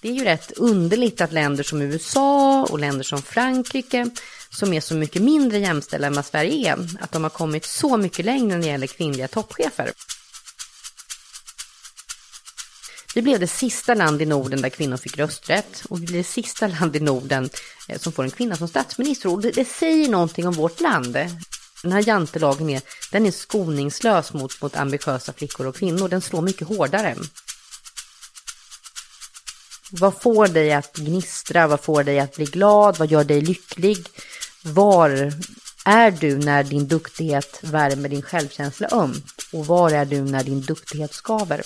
Det är ju rätt underligt att länder som USA och länder som Frankrike, som är så mycket mindre jämställda än vad Sverige är, att de har kommit så mycket längre när det gäller kvinnliga toppchefer. Vi blev det sista land i Norden där kvinnor fick rösträtt och vi blev det sista land i Norden eh, som får en kvinna som statsminister. Och det, det säger någonting om vårt land. Den här jantelagen är, den är skoningslös mot, mot ambitiösa flickor och kvinnor. Den slår mycket hårdare. Vad får dig att gnistra? Vad får dig att bli glad? Vad gör dig lycklig? Var är du när din duktighet värmer din självkänsla ömt? Och var är du när din duktighet skaver?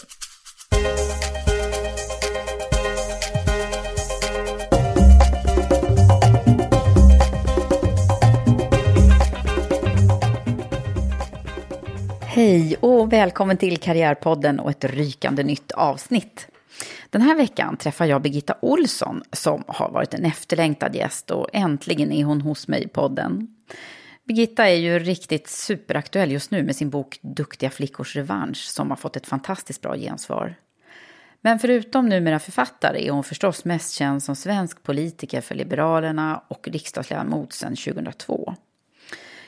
Hej och välkommen till Karriärpodden och ett rykande nytt avsnitt. Den här veckan träffar jag Birgitta Olsson som har varit en efterlängtad gäst och äntligen är hon hos mig i podden. Birgitta är ju riktigt superaktuell just nu med sin bok Duktiga flickors revansch som har fått ett fantastiskt bra gensvar. Men förutom numera författare är hon förstås mest känd som svensk politiker för Liberalerna och riksdagsledamot sedan 2002.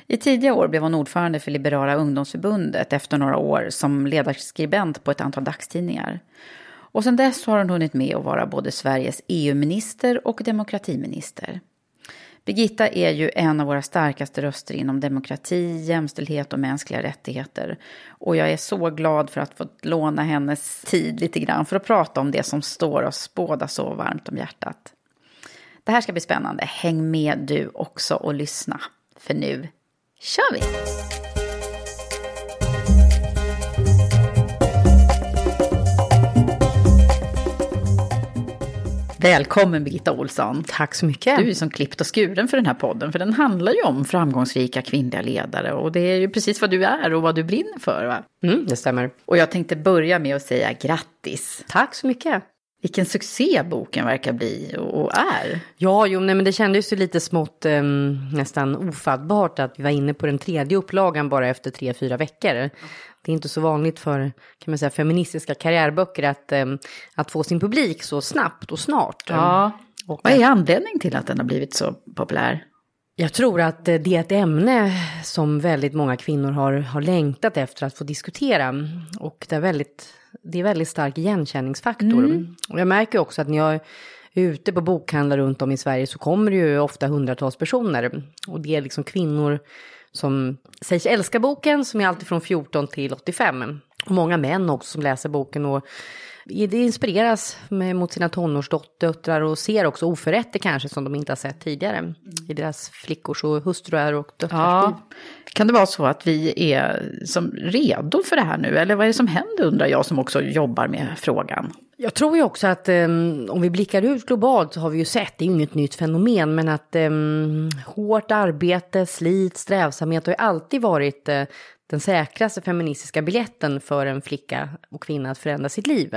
I tidiga år blev hon ordförande för Liberala ungdomsförbundet efter några år som ledarskribent på ett antal dagstidningar. Och sedan dess har hon hunnit med att vara både Sveriges EU-minister och demokratiminister. Birgitta är ju en av våra starkaste röster inom demokrati, jämställdhet och mänskliga rättigheter. Och jag är så glad för att få låna hennes tid lite grann för att prata om det som står oss båda så varmt om hjärtat. Det här ska bli spännande. Häng med du också och lyssna. För nu kör vi! Välkommen Birgitta Olsson. Tack så mycket. Du är som klippt och skuren för den här podden, för den handlar ju om framgångsrika kvinnliga ledare. Och det är ju precis vad du är och vad du brinner för. Va? Mm, det stämmer. Och jag tänkte börja med att säga grattis. Tack så mycket. Vilken succé boken verkar bli och är. Ja, jo, nej, men det kändes ju lite smått eh, nästan ofattbart att vi var inne på den tredje upplagan bara efter tre, fyra veckor. Det är inte så vanligt för kan man säga, feministiska karriärböcker att, eh, att få sin publik så snabbt och snart. Ja. Och, Vad är anledningen till att den har blivit så populär? Jag tror att eh, det är ett ämne som väldigt många kvinnor har, har längtat efter att få diskutera. Och det är väldigt, det är väldigt stark igenkänningsfaktor. Och jag märker också att när jag är ute på bokhandlar runt om i Sverige så kommer det ju ofta hundratals personer. Och det är liksom kvinnor som säger sig älska boken, som är alltid från 14 till 85. Och många män också som läser boken och det inspireras med, mot sina tonårsdöttrar och ser också oförrätter kanske som de inte har sett tidigare i deras flickors och hustruar och döttrars. Ja. Kan det vara så att vi är som redo för det här nu? Eller vad är det som händer undrar jag som också jobbar med frågan? Jag tror ju också att um, om vi blickar ut globalt så har vi ju sett, det är ju inget nytt fenomen, men att um, hårt arbete, slit, strävsamhet har ju alltid varit uh, den säkraste feministiska biljetten för en flicka och kvinna att förändra sitt liv.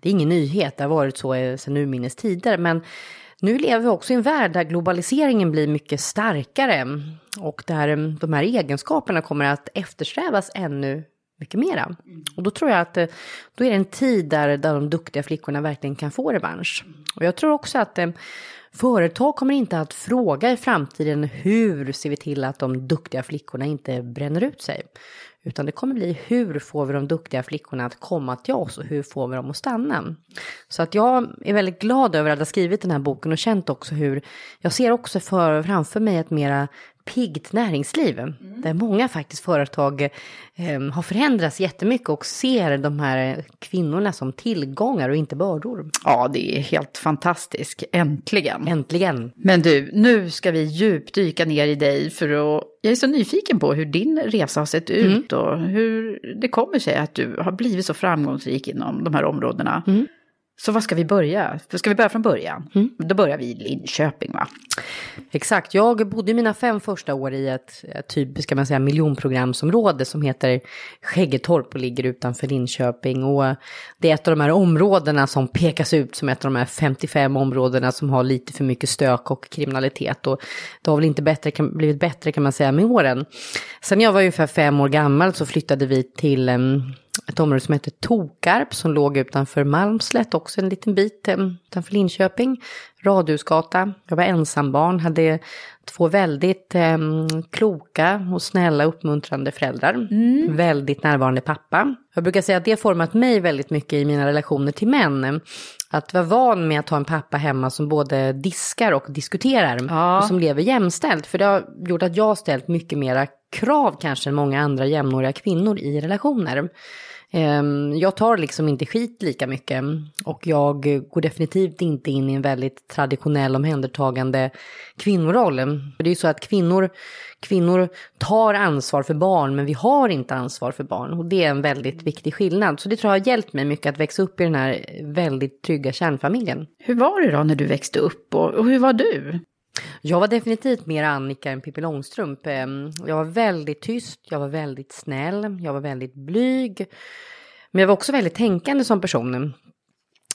Det är ingen nyhet, det har varit så eh, sedan urminnes tider, men nu lever vi också i en värld där globaliseringen blir mycket starkare och där ehm, de här egenskaperna kommer att eftersträvas ännu mycket mera. Och då tror jag att eh, då är det en tid där, där de duktiga flickorna verkligen kan få revansch. Och jag tror också att eh, Företag kommer inte att fråga i framtiden hur ser vi till att de duktiga flickorna inte bränner ut sig. Utan det kommer bli hur får vi de duktiga flickorna att komma till oss och hur får vi dem att stanna. Så att jag är väldigt glad över att ha skrivit den här boken och känt också hur jag ser också för, framför mig ett mera piggt näringsliv. Mm. Där många faktiskt företag eh, har förändrats jättemycket och ser de här kvinnorna som tillgångar och inte bördor. Ja, det är helt fantastiskt. Äntligen. Äntligen. Men du, nu ska vi djupdyka ner i dig för att... Jag är så nyfiken på hur din resa har sett ut mm. och hur det kommer sig att du har blivit så framgångsrik inom de här områdena. Mm. Så var ska vi börja? Ska vi börja från början? Mm. Då börjar vi i Linköping va? Exakt, jag bodde mina fem första år i ett typ, ska man säga, miljonprogramsområde som heter Skäggetorp och ligger utanför Linköping. Och det är ett av de här områdena som pekas ut som ett av de här 55 områdena som har lite för mycket stök och kriminalitet. Och det har väl inte bättre, blivit bättre kan man säga med åren. Sen jag var ungefär fem år gammal så flyttade vi till ett område som heter Tokarp som låg utanför Malmslätt, också en liten bit utanför Linköping. Radhusgata. Jag var ensambarn, hade två väldigt eh, kloka och snälla uppmuntrande föräldrar. Mm. Väldigt närvarande pappa. Jag brukar säga att det har format mig väldigt mycket i mina relationer till män. Att vara van med att ha en pappa hemma som både diskar och diskuterar. Ja. Och som lever jämställt. För det har gjort att jag har ställt mycket mera krav kanske än många andra jämnåriga kvinnor i relationer. Ehm, jag tar liksom inte skit lika mycket och jag går definitivt inte in i en väldigt traditionell omhändertagande kvinnoroll. Det är ju så att kvinnor, kvinnor tar ansvar för barn men vi har inte ansvar för barn och det är en väldigt viktig skillnad. Så det tror jag har hjälpt mig mycket att växa upp i den här väldigt trygga kärnfamiljen. Hur var det då när du växte upp och, och hur var du? Jag var definitivt mer Annika än Pippi Långstrump. Ehm, jag var väldigt tyst, jag var väldigt snäll, jag var väldigt blyg. Men jag var också väldigt tänkande som person.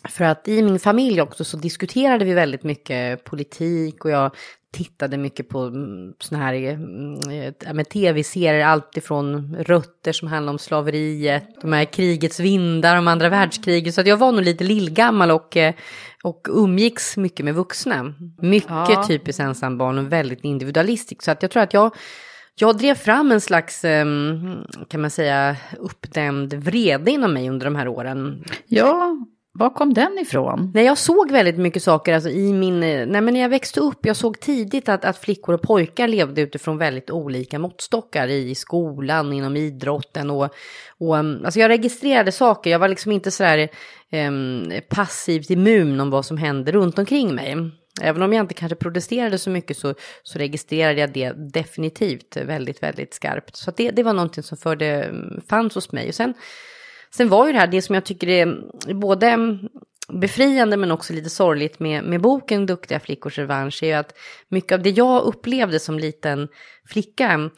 För att i min familj också så diskuterade vi väldigt mycket politik och jag tittade mycket på mm, såna här äh, tv-serier, allt ifrån rötter som handlar om slaveriet, de här krigets vindar om andra världskriget. Så att jag var nog lite lillgammal och, eh, och umgicks mycket med vuxna. Mycket ja. typiskt ensambarn och väldigt individualistiskt. Så att jag tror att jag jag drev fram en slags, ehm, kan man säga, uppdämd vrede inom mig under de här åren. Ja, var kom den ifrån? Nej, jag såg väldigt mycket saker alltså, i min... Eh, nej, men när jag växte upp, jag såg tidigt att, att flickor och pojkar levde utifrån väldigt olika måttstockar i skolan, inom idrotten och... och mm, alltså jag registrerade saker, jag var liksom inte sådär eh, passivt immun om vad som hände runt omkring mig. Även om jag inte kanske protesterade så mycket så, så registrerade jag det definitivt väldigt, väldigt skarpt. Så det, det var någonting som förde, mm, fanns hos mig. Och sen, sen var ju det här, det som jag tycker är både befriande men också lite sorgligt med, med boken Duktiga flickors revansch är ju att mycket av det jag upplevde som liten flicka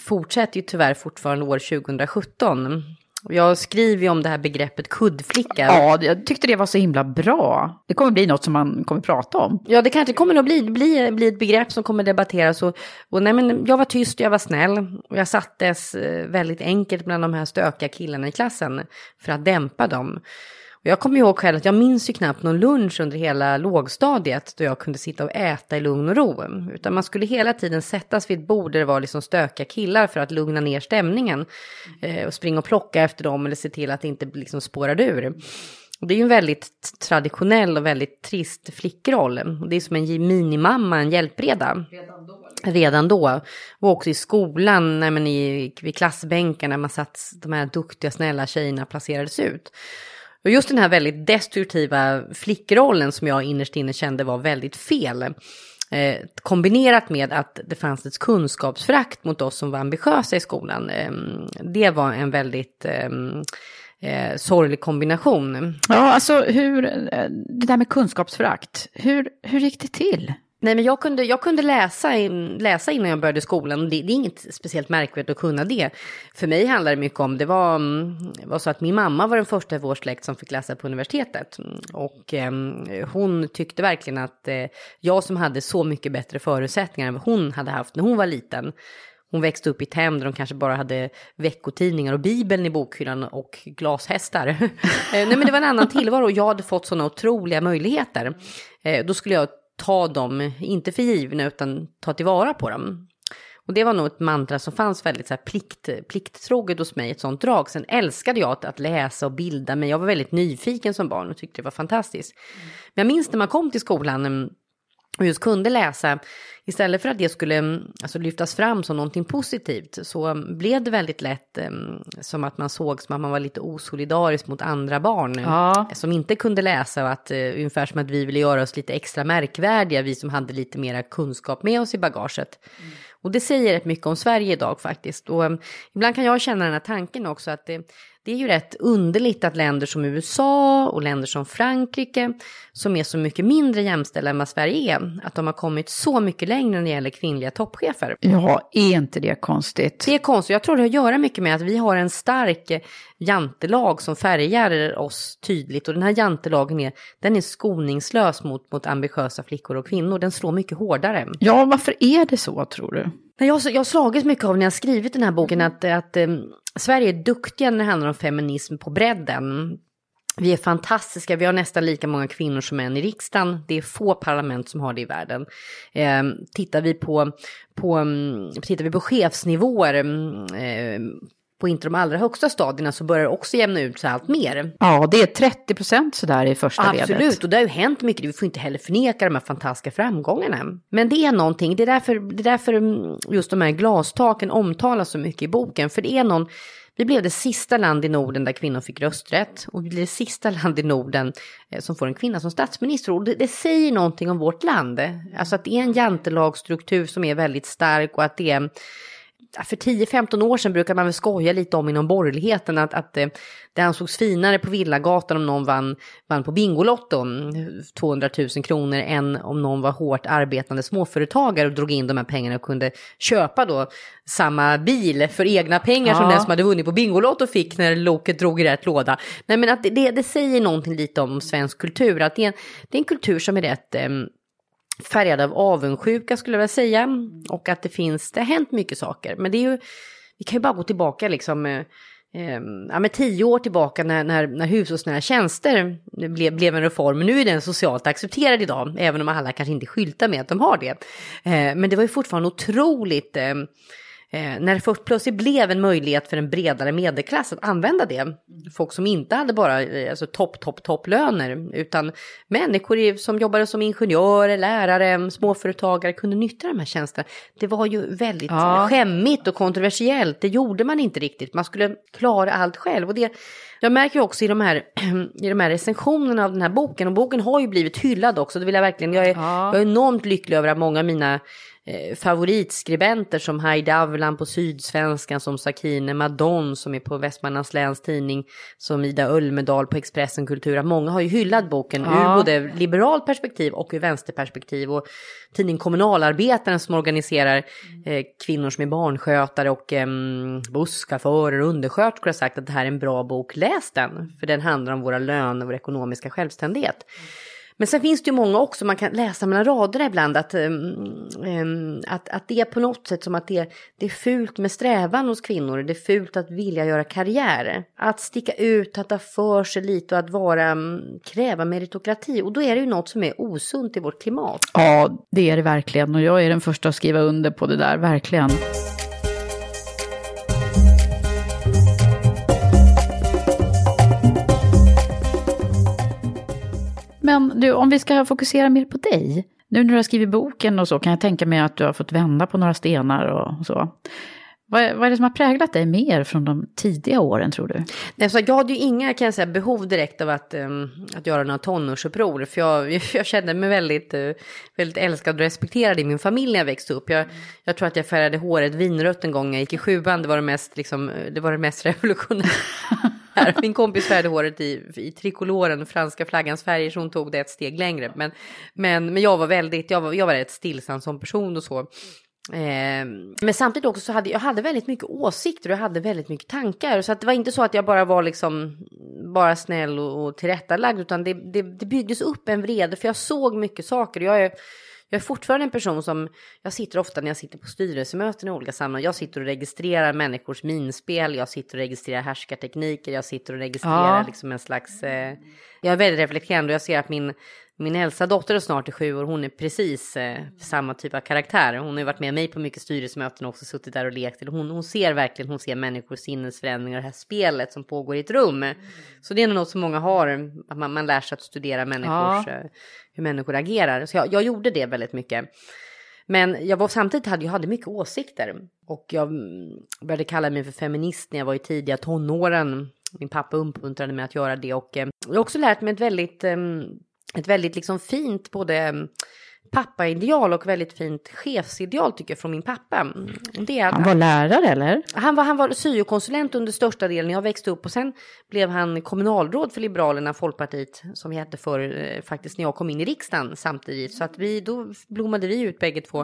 fortsätter ju tyvärr fortfarande år 2017. Jag skriver ju om det här begreppet kuddflicka. Ja, jag tyckte det var så himla bra. Det kommer bli något som man kommer prata om. Ja, det kanske kommer att bli, bli, bli ett begrepp som kommer debatteras. Och, och nej, men jag var tyst, jag var snäll. Och jag sattes eh, väldigt enkelt bland de här stökiga killarna i klassen för att dämpa dem. Jag kommer ihåg själv att jag minns ju knappt någon lunch under hela lågstadiet då jag kunde sitta och äta i lugn och ro. Utan man skulle hela tiden sättas vid ett bord där det var liksom stökiga killar för att lugna ner stämningen. Eh, och springa och plocka efter dem eller se till att det inte liksom spårade ur. det är ju en väldigt traditionell och väldigt trist flickroll. Det är som en minimamma, en hjälpreda. Redan då? Redan då. Och också i skolan, när man i, vid klassbänkarna, man satt de här duktiga, snälla tjejerna placerades ut. Och just den här väldigt destruktiva flickrollen som jag innerst inne kände var väldigt fel. Eh, kombinerat med att det fanns ett kunskapsfrakt mot oss som var ambitiösa i skolan. Eh, det var en väldigt ehm, eh, sorglig kombination. Ja, alltså hur, eh, det där med kunskapsfrakt, hur, hur gick det till? Nej, men jag kunde, jag kunde läsa, in, läsa innan jag började skolan. Det, det är inget speciellt märkvärdigt att kunna det. För mig handlar det mycket om, det var, mm, var så att min mamma var den första i vår släkt som fick läsa på universitetet. Och eh, hon tyckte verkligen att eh, jag som hade så mycket bättre förutsättningar än vad hon hade haft när hon var liten. Hon växte upp i ett hem där de kanske bara hade veckotidningar och bibeln i bokhyllan och glashästar. Eh, nej men det var en annan tillvaro och jag hade fått sådana otroliga möjligheter. Eh, då skulle jag ta dem, inte för givna, utan ta tillvara på dem. Och det var nog ett mantra som fanns väldigt så här plikt, plikttroget hos mig, ett sånt drag. Sen älskade jag att, att läsa och bilda mig. Jag var väldigt nyfiken som barn och tyckte det var fantastiskt. Men jag minns när man kom till skolan mm, och just kunde läsa, istället för att det skulle mm, alltså, lyftas fram som någonting positivt så blev det väldigt lätt um, som att man såg som att man var lite osolidarisk mot andra barn ja. som inte kunde läsa och att uh, ungefär som att vi ville göra oss lite extra märkvärdiga, vi som hade lite mera kunskap med oss i bagaget. Mm. Och det säger rätt mycket om Sverige idag faktiskt. Och um, ibland kan jag känna den här tanken också att det, det är ju rätt underligt att länder som USA och länder som Frankrike, som är så mycket mindre jämställda än vad Sverige är, att de har kommit så mycket längre när det gäller kvinnliga toppchefer. Ja, är inte det konstigt? Det är konstigt. Jag tror det har att göra mycket med att vi har en stark jantelag som färgar oss tydligt. Och den här jantelagen är, den är skoningslös mot, mot ambitiösa flickor och kvinnor. Den slår mycket hårdare. Ja, varför är det så tror du? Jag, jag har slagits mycket av när jag skrivit den här boken att, att um, Sverige är duktiga när det handlar om feminism på bredden. Vi är fantastiska, vi har nästan lika många kvinnor som män i riksdagen. Det är få parlament som har det i världen. Eh, tittar, vi på, på, mm, tittar vi på chefsnivåer eh, på inte de allra högsta stadierna så börjar det också jämna ut sig allt mer. Ja, det är 30 procent sådär i första Absolut, ledet. Absolut, och det har ju hänt mycket. Vi får inte heller förneka de här fantastiska framgångarna. Men det är någonting, det är därför, det är därför just de här glastaken omtalas så mycket i boken. För det är någon, vi blev det sista land i Norden där kvinnor fick rösträtt och vi blev det sista land i Norden eh, som får en kvinna som statsminister. Och det, det säger någonting om vårt land. Alltså att det är en jantelagsstruktur som är väldigt stark och att det är för 10-15 år sedan brukar man väl skoja lite om inom borgerligheten att, att eh, det ansågs finare på Villagatan om någon vann, vann på Bingolotto 200 000 kronor än om någon var hårt arbetande småföretagare och drog in de här pengarna och kunde köpa då samma bil för egna pengar ja. som den som hade vunnit på Bingolotto fick när loket drog i rätt låda. Nej men att det, det säger någonting lite om svensk kultur, att det är en, det är en kultur som är rätt eh, färgad av avundsjuka skulle jag vilja säga. Och att det finns, det har hänt mycket saker. Men det är ju, vi kan ju bara gå tillbaka liksom, eh, eh ja, men tio år tillbaka när, när, när hushållsnära tjänster blev, blev en reform. Nu är den socialt accepterad idag, även om alla kanske inte skyltar med att de har det. Eh, men det var ju fortfarande otroligt ehm, eh, när det först plötsligt blev en möjlighet för en bredare medelklass att använda det. Folk som inte hade bara eh, alltså, topp, topp, topplöner utan människor som jobbade som ingenjörer, lärare, småföretagare kunde nyttja de här tjänsterna. Det var ju väldigt ja. skämmigt och kontroversiellt. Det gjorde man inte riktigt. Man skulle klara allt själv. Och det, jag märker också i de, här, i de här recensionerna av den här boken, och boken har ju blivit hyllad också, det vill jag verkligen, jag är, ja. jag är enormt lycklig över att många av mina eh, favoritskribenter som Heidi Avlan på Sydsvenskan, som Sakine Madon som är på Västmanlands Läns Tidning, som Ida Ölmedal på Expressen Kultur. Många har ju hyllat boken ja. ur både liberalt perspektiv och ur vänsterperspektiv. Och tidning Kommunalarbetaren som organiserar eh, kvinnor som är barnskötare och eh, busschaufförer och undersköterskor har sagt att det här är en bra bok, läs den. För den handlar om våra löner och vår ekonomiska självständighet. Men sen finns det ju många också, man kan läsa mellan raderna ibland, att, um, att, att det är på något sätt som att det, det är fult med strävan hos kvinnor. Det är fult att vilja göra karriär. Att sticka ut, att ta för sig lite och att vara, um, kräva meritokrati. Och då är det ju något som är osunt i vårt klimat. Ja, det är det verkligen. Och jag är den första att skriva under på det där, verkligen. Men du, om vi ska fokusera mer på dig. Nu när du har skrivit boken och så kan jag tänka mig att du har fått vända på några stenar och så. Vad, vad är det som har präglat dig mer från de tidiga åren tror du? Nej, så jag hade ju inga kan jag säga, behov direkt av att, um, att göra några tonårsuppror. För jag, jag kände mig väldigt, uh, väldigt älskad och respekterad i min familj när jag växte upp. Jag, jag tror att jag färgade håret vinrött en gång när jag gick i sjuan. Det var det mest, liksom, eh, det var det mest revolutionära här. Min kompis färgade håret i, i trikoloren, franska flaggans färger, så hon tog det ett steg längre. Men, men, men jag var väldigt, jag var, jag var rätt stillsam som person och så. Eh, men samtidigt också så hade jag hade väldigt mycket åsikter och jag hade väldigt mycket tankar. Så att det var inte så att jag bara var liksom bara snäll och, och tillrättalagd utan det, det, det byggdes upp en vrede för jag såg mycket saker. Jag är, jag är fortfarande en person som, jag sitter ofta när jag sitter på styrelsemöten i olika sammanhang, jag sitter och registrerar människors minspel, jag sitter och registrerar härskartekniker, jag sitter och registrerar ja. liksom en slags, eh, jag är väldigt reflekterande och jag ser att min, min äldsta dotter är snart i sju år, hon är precis eh, samma typ av karaktär. Hon har ju varit med mig på mycket styrelsemöten och också suttit där och lekt. Hon, hon ser verkligen, hon ser människors sinnesförändringar och det här spelet som pågår i ett rum. Mm. Så det är nog något som många har, att man, man lär sig att studera människors, ja. eh, hur människor agerar. Så jag, jag, gjorde det väldigt mycket. Men jag var samtidigt hade jag hade mycket åsikter och jag mm, började kalla mig för feminist när jag var i tidiga tonåren. Min pappa uppmuntrade mig att göra det och eh, jag har också lärt mig ett väldigt ehm, ett väldigt liksom fint både ehm, pappaideal och väldigt fint chefsideal tycker jag från min pappa. Det han var lärare eller? Han var, han var syokonsulent under största delen. Jag växte upp och sen blev han kommunalråd för Liberalerna, Folkpartiet, som vi hette för eh, faktiskt när jag kom in i riksdagen samtidigt. Så att vi, då blommade vi ut bägge två.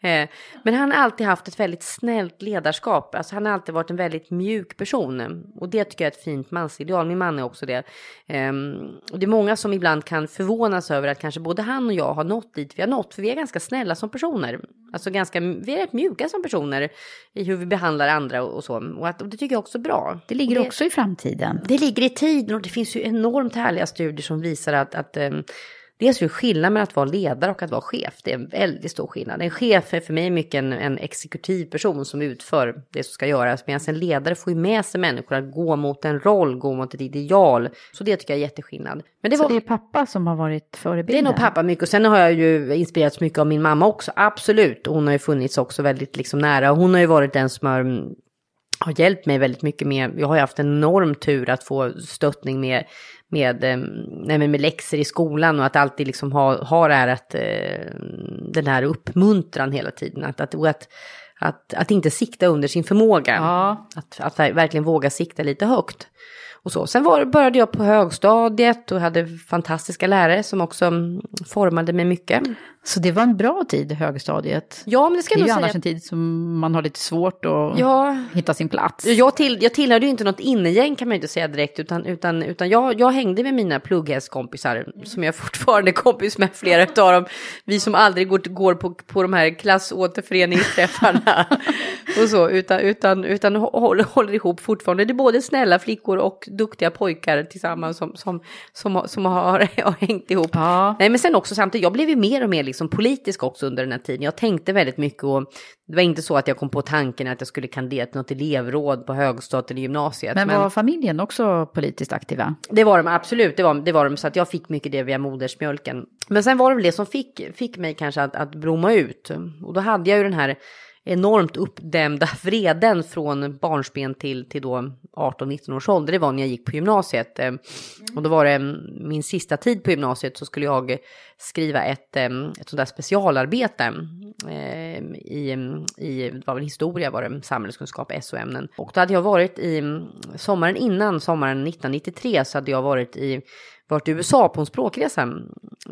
Eh, men han har alltid haft ett väldigt snällt ledarskap. Alltså han har alltid varit en väldigt mjuk person. Och det tycker jag är ett fint mansideal. Min man är också det. Eh, och det är många som ibland kan förvånas över att kanske både han och jag har nått dit vi har något, för vi är ganska snälla som personer. Alltså ganska, vi är rätt mjuka som personer i hur vi behandlar andra och, och så. Och, att, och det tycker jag också är bra. Det ligger det, också i framtiden. Det ligger i tiden och det finns ju enormt härliga studier som visar att, att um, Dels är det skillnad mellan att vara ledare och att vara chef. Det är en väldigt stor skillnad. En chef är för mig mycket en, en exekutiv person som utför det som ska göras. Medan en ledare får ju med sig människor att gå mot en roll, gå mot ett ideal. Så det tycker jag är jätteskillnad. Men det var... Så det är pappa som har varit förebilden? Det är nog pappa mycket. Och sen har jag ju inspirerats mycket av min mamma också. Absolut. Hon har ju funnits också väldigt liksom nära. Hon har ju varit den som har har hjälpt mig väldigt mycket med, jag har ju haft en enorm tur att få stöttning med med, eh, nej, med läxor i skolan och att alltid liksom ha, ha det här att, eh, den här uppmuntran hela tiden. Att, att, att, att, att inte sikta under sin förmåga. Ja. Att, att verkligen våga sikta lite högt och så. Sen var, började jag på högstadiet och hade fantastiska lärare som också mm, formade mig mycket. Så det var en bra tid, högstadiet? Ja, men det ska jag nog säga. Det är ju annars en tid som man har lite svårt att ja. hitta sin plats. Jag, till, jag tillhörde ju inte något innegäng kan man ju inte säga direkt, utan, utan, utan jag, jag hängde med mina plugghästkompisar, som jag fortfarande är kompis med, flera av dem. Vi som aldrig går, går på, på de här klassåterföreningsträffarna och så, utan, utan, utan håller, håller ihop fortfarande. Det är både snälla flickor och duktiga pojkar tillsammans som, som, som, som har, har hängt ihop. Ja. Nej, men sen också samtidigt, jag blev ju mer och mer liksom politisk också under den här tiden. Jag tänkte väldigt mycket och det var inte så att jag kom på tanken att jag skulle kandidera till något elevråd på högstadiet eller gymnasiet. Men var men, familjen också politiskt aktiva? Det var de absolut, det var, det var de, så att jag fick mycket det via modersmjölken. Men sen var det väl det som fick, fick mig kanske att, att blomma ut. Och då hade jag ju den här enormt uppdämda vreden från barnsben till, till då 18-19 års ålder. Det var när jag gick på gymnasiet. Eh, och då var det mm, min sista tid på gymnasiet så skulle jag skriva ett, ehm, ett sånt där specialarbete ehm, i, i, det var väl historia var det, samhällskunskap, SO-ämnen. Och då hade jag varit i, mm, sommaren innan, sommaren 1993, så hade jag varit i varit i USA på en språkresa.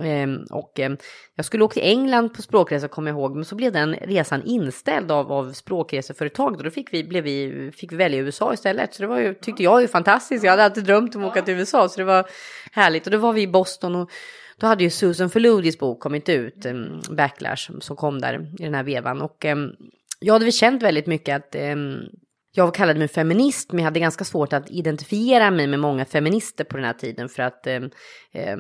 Eh, och eh, jag skulle åka till England på språkresa kommer jag ihåg, men så blev den resan inställd av, av språkreseföretaget och då fick vi, blev vi, fick vi välja USA istället. Så det var ju, tyckte jag ju fantastiskt. Jag hade alltid drömt om att åka till USA så det var härligt. Och då var vi i Boston och då hade ju Susan Faludis bok kommit ut, ehm, Backlash, som kom där i den här vevan. Och eh, jag hade väl känt väldigt mycket att ehm, jag kallade mig feminist, men jag hade ganska svårt att identifiera mig med många feminister på den här tiden för att eh, eh,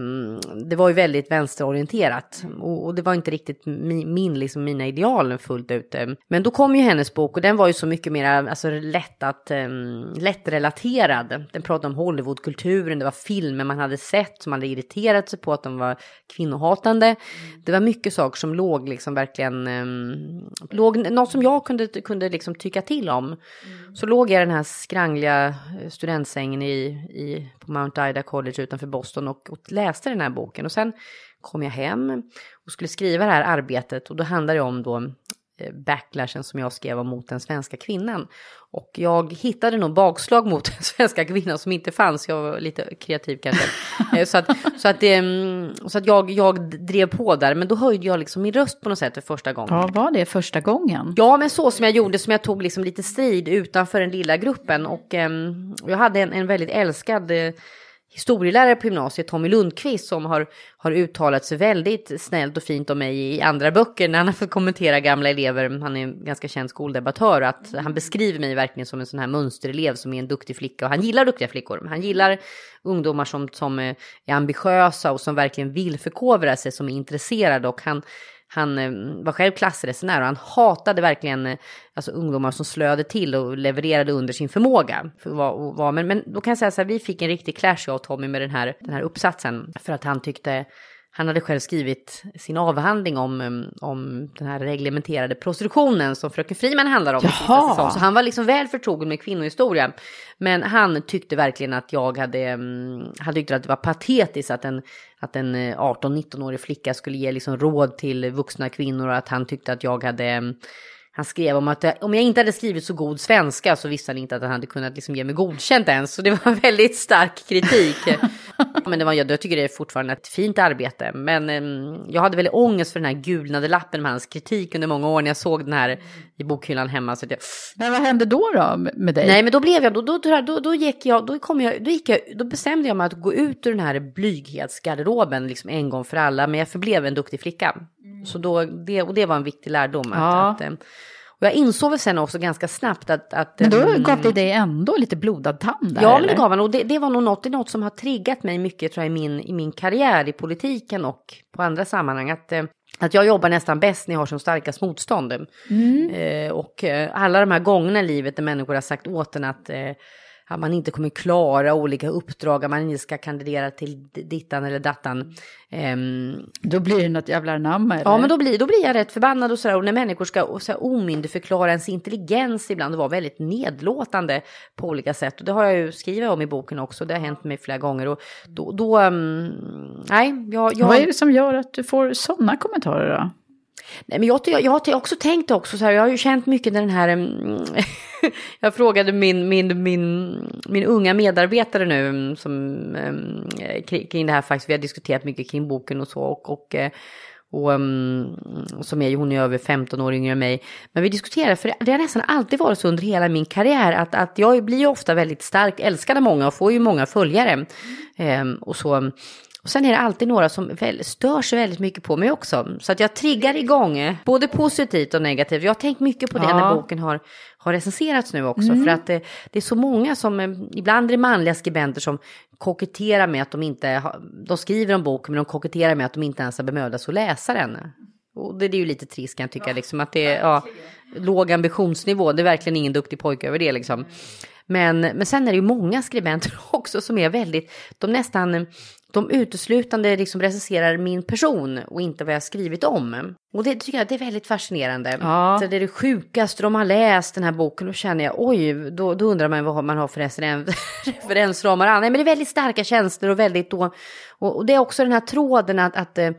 det var ju väldigt vänsterorienterat och, och det var inte riktigt min, min, liksom mina ideal fullt ut. Men då kom ju hennes bok och den var ju så mycket mer alltså, lätt att, eh, lättrelaterad. Den pratade om Hollywoodkulturen, det var filmer man hade sett som man hade irriterat sig på att de var kvinnohatande. Mm. Det var mycket saker som låg liksom verkligen, eh, låg, något som jag kunde, kunde liksom tycka till om. Så låg jag i den här skrangliga eh, studentsängen i, i, på Mount Ida College utanför Boston och, och läste den här boken. Och sen kom jag hem och skulle skriva det här arbetet och då handlade det om då backlashen som jag skrev om mot den svenska kvinnan. Och jag hittade nog bakslag mot den svenska kvinnan som inte fanns. Jag var lite kreativ kanske. Eh, så att, så att, mm, så att jag, jag drev på där. Men då höjde jag liksom min röst på något sätt för första gången. Ja, var det första gången? Ja, men så som jag gjorde, som jag tog liksom lite strid utanför den lilla gruppen. Och eh, jag hade en, en väldigt älskad eh, historielärare på gymnasiet, Tommy Lundqvist, som har, har uttalat sig väldigt snällt och fint om mig i andra böcker när han har fått kommentera gamla elever. Han är en ganska känd skoldebattör att han beskriver mig verkligen som en sån här mönsterelev som är en duktig flicka och han gillar duktiga flickor. Han gillar ungdomar som, som är ambitiösa och som verkligen vill förkovra sig, som är intresserade och han han ehm, var själv klassresenär och han hatade verkligen eh, alltså, ungdomar som slöade till och levererade under sin förmåga. För vad, vad, men, men då kan jag säga så här, vi fick en riktig clash jag och Tommy med den här, den här uppsatsen. För att han tyckte han hade själv skrivit sin avhandling om, um, om den här reglementerade prostitutionen som Fröken Friman handlar om. Jaha. Så han var liksom väl förtrogen med kvinnohistoria. Men han tyckte verkligen att jag hade, um, han tyckte att det var patetiskt att en, att en 18-19-årig eh, flicka skulle ge liksom råd till vuxna kvinnor och att han tyckte att jag hade um, han skrev om att om jag inte hade skrivit så god svenska så visste han inte att han hade kunnat liksom ge mig godkänt ens. Så det var väldigt stark kritik. men det var, jag, tycker det är fortfarande ett fint arbete. Men um, jag hade väldigt ångest för den här gulnade lappen med hans kritik under många år när jag såg den här i bokhyllan hemma. Så jag, men vad hände då, då med dig? Nej, men då blev jag, då, då, då, då gick jag, då kom jag, då gick jag, då bestämde jag mig att gå ut ur den här blyghetsgarderoben liksom en gång för alla. Men jag förblev en duktig flicka. Mm. Så då, det, och det var en viktig lärdom. Att, ja. att, eh, och jag insåg väl sen också ganska snabbt att... att men då mm, gav det dig ändå lite blodad tand där? Ja, men det gav han. Och det, det, var nog något, något som har triggat mig mycket tror jag, i, min, i min karriär i politiken och på andra sammanhang. Att, eh, att jag jobbar nästan bäst när jag har som starkast motstånd. Mm. Eh, och eh, alla de här gångerna i livet där människor har sagt åt en att eh, att man inte kommer klara olika uppdrag, att man inte ska kandidera till dittan eller dattan. Um, då blir det något jävla namn eller? Ja, men då blir, då blir jag rätt förbannad och sådär. Och när människor ska så omyndigförklara ens intelligens ibland och vara väldigt nedlåtande på olika sätt. Och det har jag ju skrivit om i boken också, det har hänt mig flera gånger. Och då, då um, nej, jag, jag... Vad är det som gör att du får sådana kommentarer då? Nej, men jag, jag, jag har också tänkt också så här, jag har ju känt mycket den här, mm, jag frågade min, min, min, min unga medarbetare nu mm, som, mm, kring det här faktiskt, vi har diskuterat mycket kring boken och så och, och och um, som är, hon är över 15 år yngre än mig. Men vi diskuterar, för det har nästan alltid varit så under hela min karriär att, att jag blir ju ofta väldigt starkt älskad av många och får ju många följare. Um, och så och sen är det alltid några som väl, stör sig väldigt mycket på mig också. Så att jag triggar igång, både positivt och negativt. Jag har tänkt mycket på det ja. när boken har, har recenserats nu också. Mm. För att det, det, är så många som, eh, ibland är det manliga skribenter som koketterar med att de inte, har, de skriver om boken men de koketterar med att de inte ens har bemödat sig att läsa den. Och det, det är ju lite trist kan jag tycka, ja. liksom att det är ja, låg ambitionsnivå, det är verkligen ingen duktig pojke över det liksom. Men, men sen är det ju många skribenter också som är väldigt, de nästan de uteslutande liksom recenserar min person och inte vad jag skrivit om. Och det tycker jag det är väldigt fascinerande. Ja. Så det är det sjukaste de har läst den här boken och känner jag oj, då, då undrar man vad man har för referensramar. Nej men det är väldigt starka känslor och väldigt då, och, och det är också den här tråden att, att eh,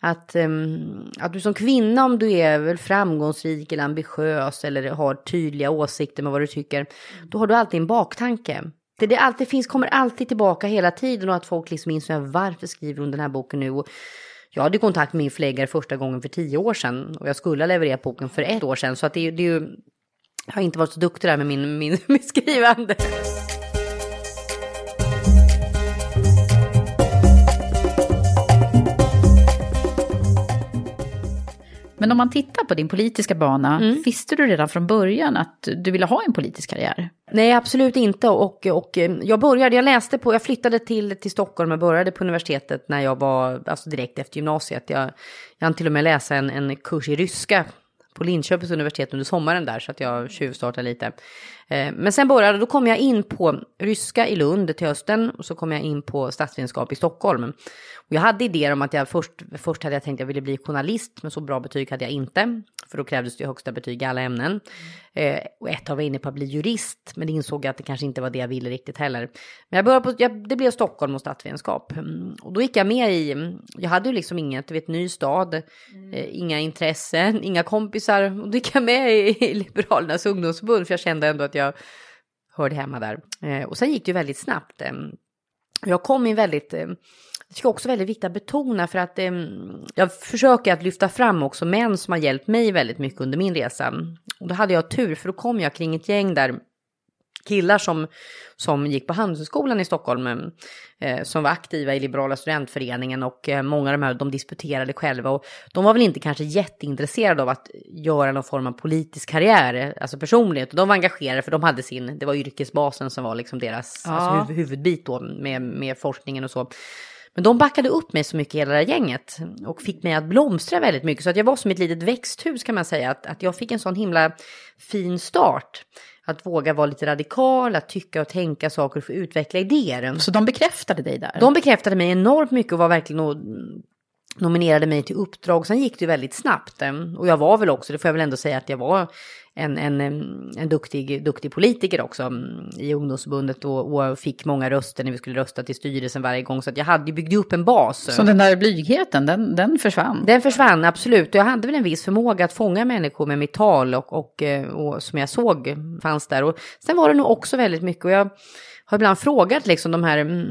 att, um, att du som kvinna, om du är väl framgångsrik eller ambitiös eller har tydliga åsikter med vad du tycker, då har du alltid en baktanke. Det, det alltid finns, kommer alltid tillbaka hela tiden och att folk liksom inser varför skriver hon den här boken nu? Och jag hade kontakt med min förläggare första gången för tio år sedan och jag skulle ha levererat boken för ett år sedan. Så att det, det är ju, jag har inte varit så duktig där med min, min, min skrivande. Men om man tittar på din politiska bana, mm. visste du redan från början att du ville ha en politisk karriär? Nej, absolut inte. Och, och eh, jag började, jag läste på, jag flyttade till, till Stockholm och började på universitetet när jag var, alltså direkt efter gymnasiet. Jag, jag hann till och med läsa en, en kurs i ryska på Linköpings universitet under sommaren där så att jag tjuvstartade lite. Eh, men sen började, då kom jag in på ryska i Lund till hösten och så kom jag in på statsvetenskap i Stockholm. Och jag hade idéer om att jag först, först hade jag tänkt att jag ville bli journalist men så bra betyg hade jag inte för då krävdes det högsta betyg i alla ämnen. Eh, och ett av var inne på att bli jurist, men insåg att det kanske inte var det jag ville riktigt heller. Men jag började på, jag, det blev Stockholm och statsvetenskap. Mm, och då gick jag med i, jag hade ju liksom inget, du vet, ny stad, mm. eh, inga intressen, inga kompisar. Och då gick jag med i, i Liberalernas ungdomsförbund, för jag kände ändå att jag hörde hemma där. Eh, och sen gick det ju väldigt snabbt. Eh, jag kom in väldigt, det tycker jag också väldigt viktigt att betona för att eh, jag försöker att lyfta fram också män som har hjälpt mig väldigt mycket under min resa. Och då hade jag tur för då kom jag kring ett gäng där killar som, som gick på Handelshögskolan i Stockholm eh, som var aktiva i Liberala studentföreningen och eh, många av de här de disputerade själva och de var väl inte kanske jätteintresserade av att göra någon form av politisk karriär, alltså personlighet. De var engagerade för de hade sin, det var yrkesbasen som var liksom deras ja. alltså, huvudbit då med, med forskningen och så. Men de backade upp mig så mycket hela det här gänget och fick mig att blomstra väldigt mycket. Så att jag var som ett litet växthus kan man säga. Att, att jag fick en sån himla fin start. Att våga vara lite radikal, att tycka och tänka saker och få utveckla idéer. Så de bekräftade dig där? De bekräftade mig enormt mycket och var verkligen nominerade mig till uppdrag. Sen gick det väldigt snabbt. Och jag var väl också, det får jag väl ändå säga att jag var en, en, en duktig, duktig politiker också mm, i ungdomsförbundet och, och, fick många röster när vi skulle rösta till styrelsen varje gång. Så att jag hade byggt upp en bas. Så den där blygheten, den, den försvann? Den försvann, absolut. Och jag hade väl en viss förmåga att fånga människor med mitt tal och, och, eh, och som jag såg fanns där. Och sen var det nog också väldigt mycket, och jag har ibland frågat liksom de här mm,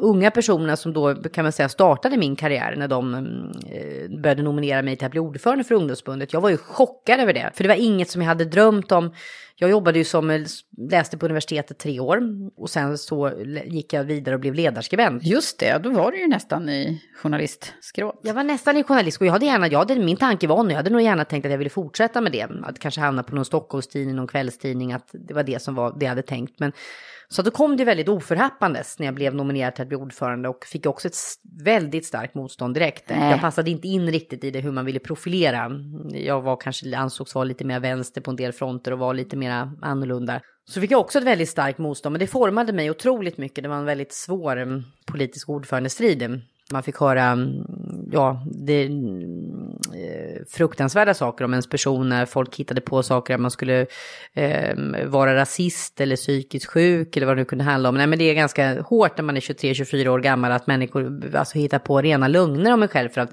unga personerna som då kan man säga startade min karriär när de mm, eh, började nominera mig till att bli ordförande för ungdomsbundet. Jag var ju chockad över det, för det var inget som jag hade drömt om. Jag jobbade ju som, läste på universitetet tre år och sen så gick jag vidare och blev ledarskribent. Just det, då var du ju nästan i journalistskrået. Jag var nästan i journalist och jag hade gärna, jag hade, min tanke var nu, jag hade nog gärna tänkt att jag ville fortsätta med det. Att kanske hamna på någon Stockholmstidning, någon kvällstidning, att det var det som var det jag hade tänkt. Men så då kom det väldigt oförhappandes när jag blev nominerad till att bli ordförande och fick också ett väldigt starkt motstånd direkt. Nej. Jag passade inte in riktigt i det hur man ville profilera. Jag var kanske ansågs vara lite mer vänster på en del fronter och var lite mer annorlunda. Så fick jag också ett väldigt starkt motstånd, men det formade mig otroligt mycket. Det var en väldigt svår mm, politisk ordförandestrid. Man fick höra, mm, ja, det, eh, fruktansvärda saker om ens person när folk hittade på saker att man skulle eh, vara rasist eller psykiskt sjuk eller vad det nu kunde handla om. Nej men det är ganska hårt när man är 23-24 år gammal att människor alltså, hittar på rena lögner om en själv för att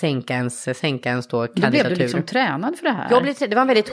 sänka ens, sänka ens då kandidatur. Då blev du liksom tränad för det här? Jag blev, det var en väldigt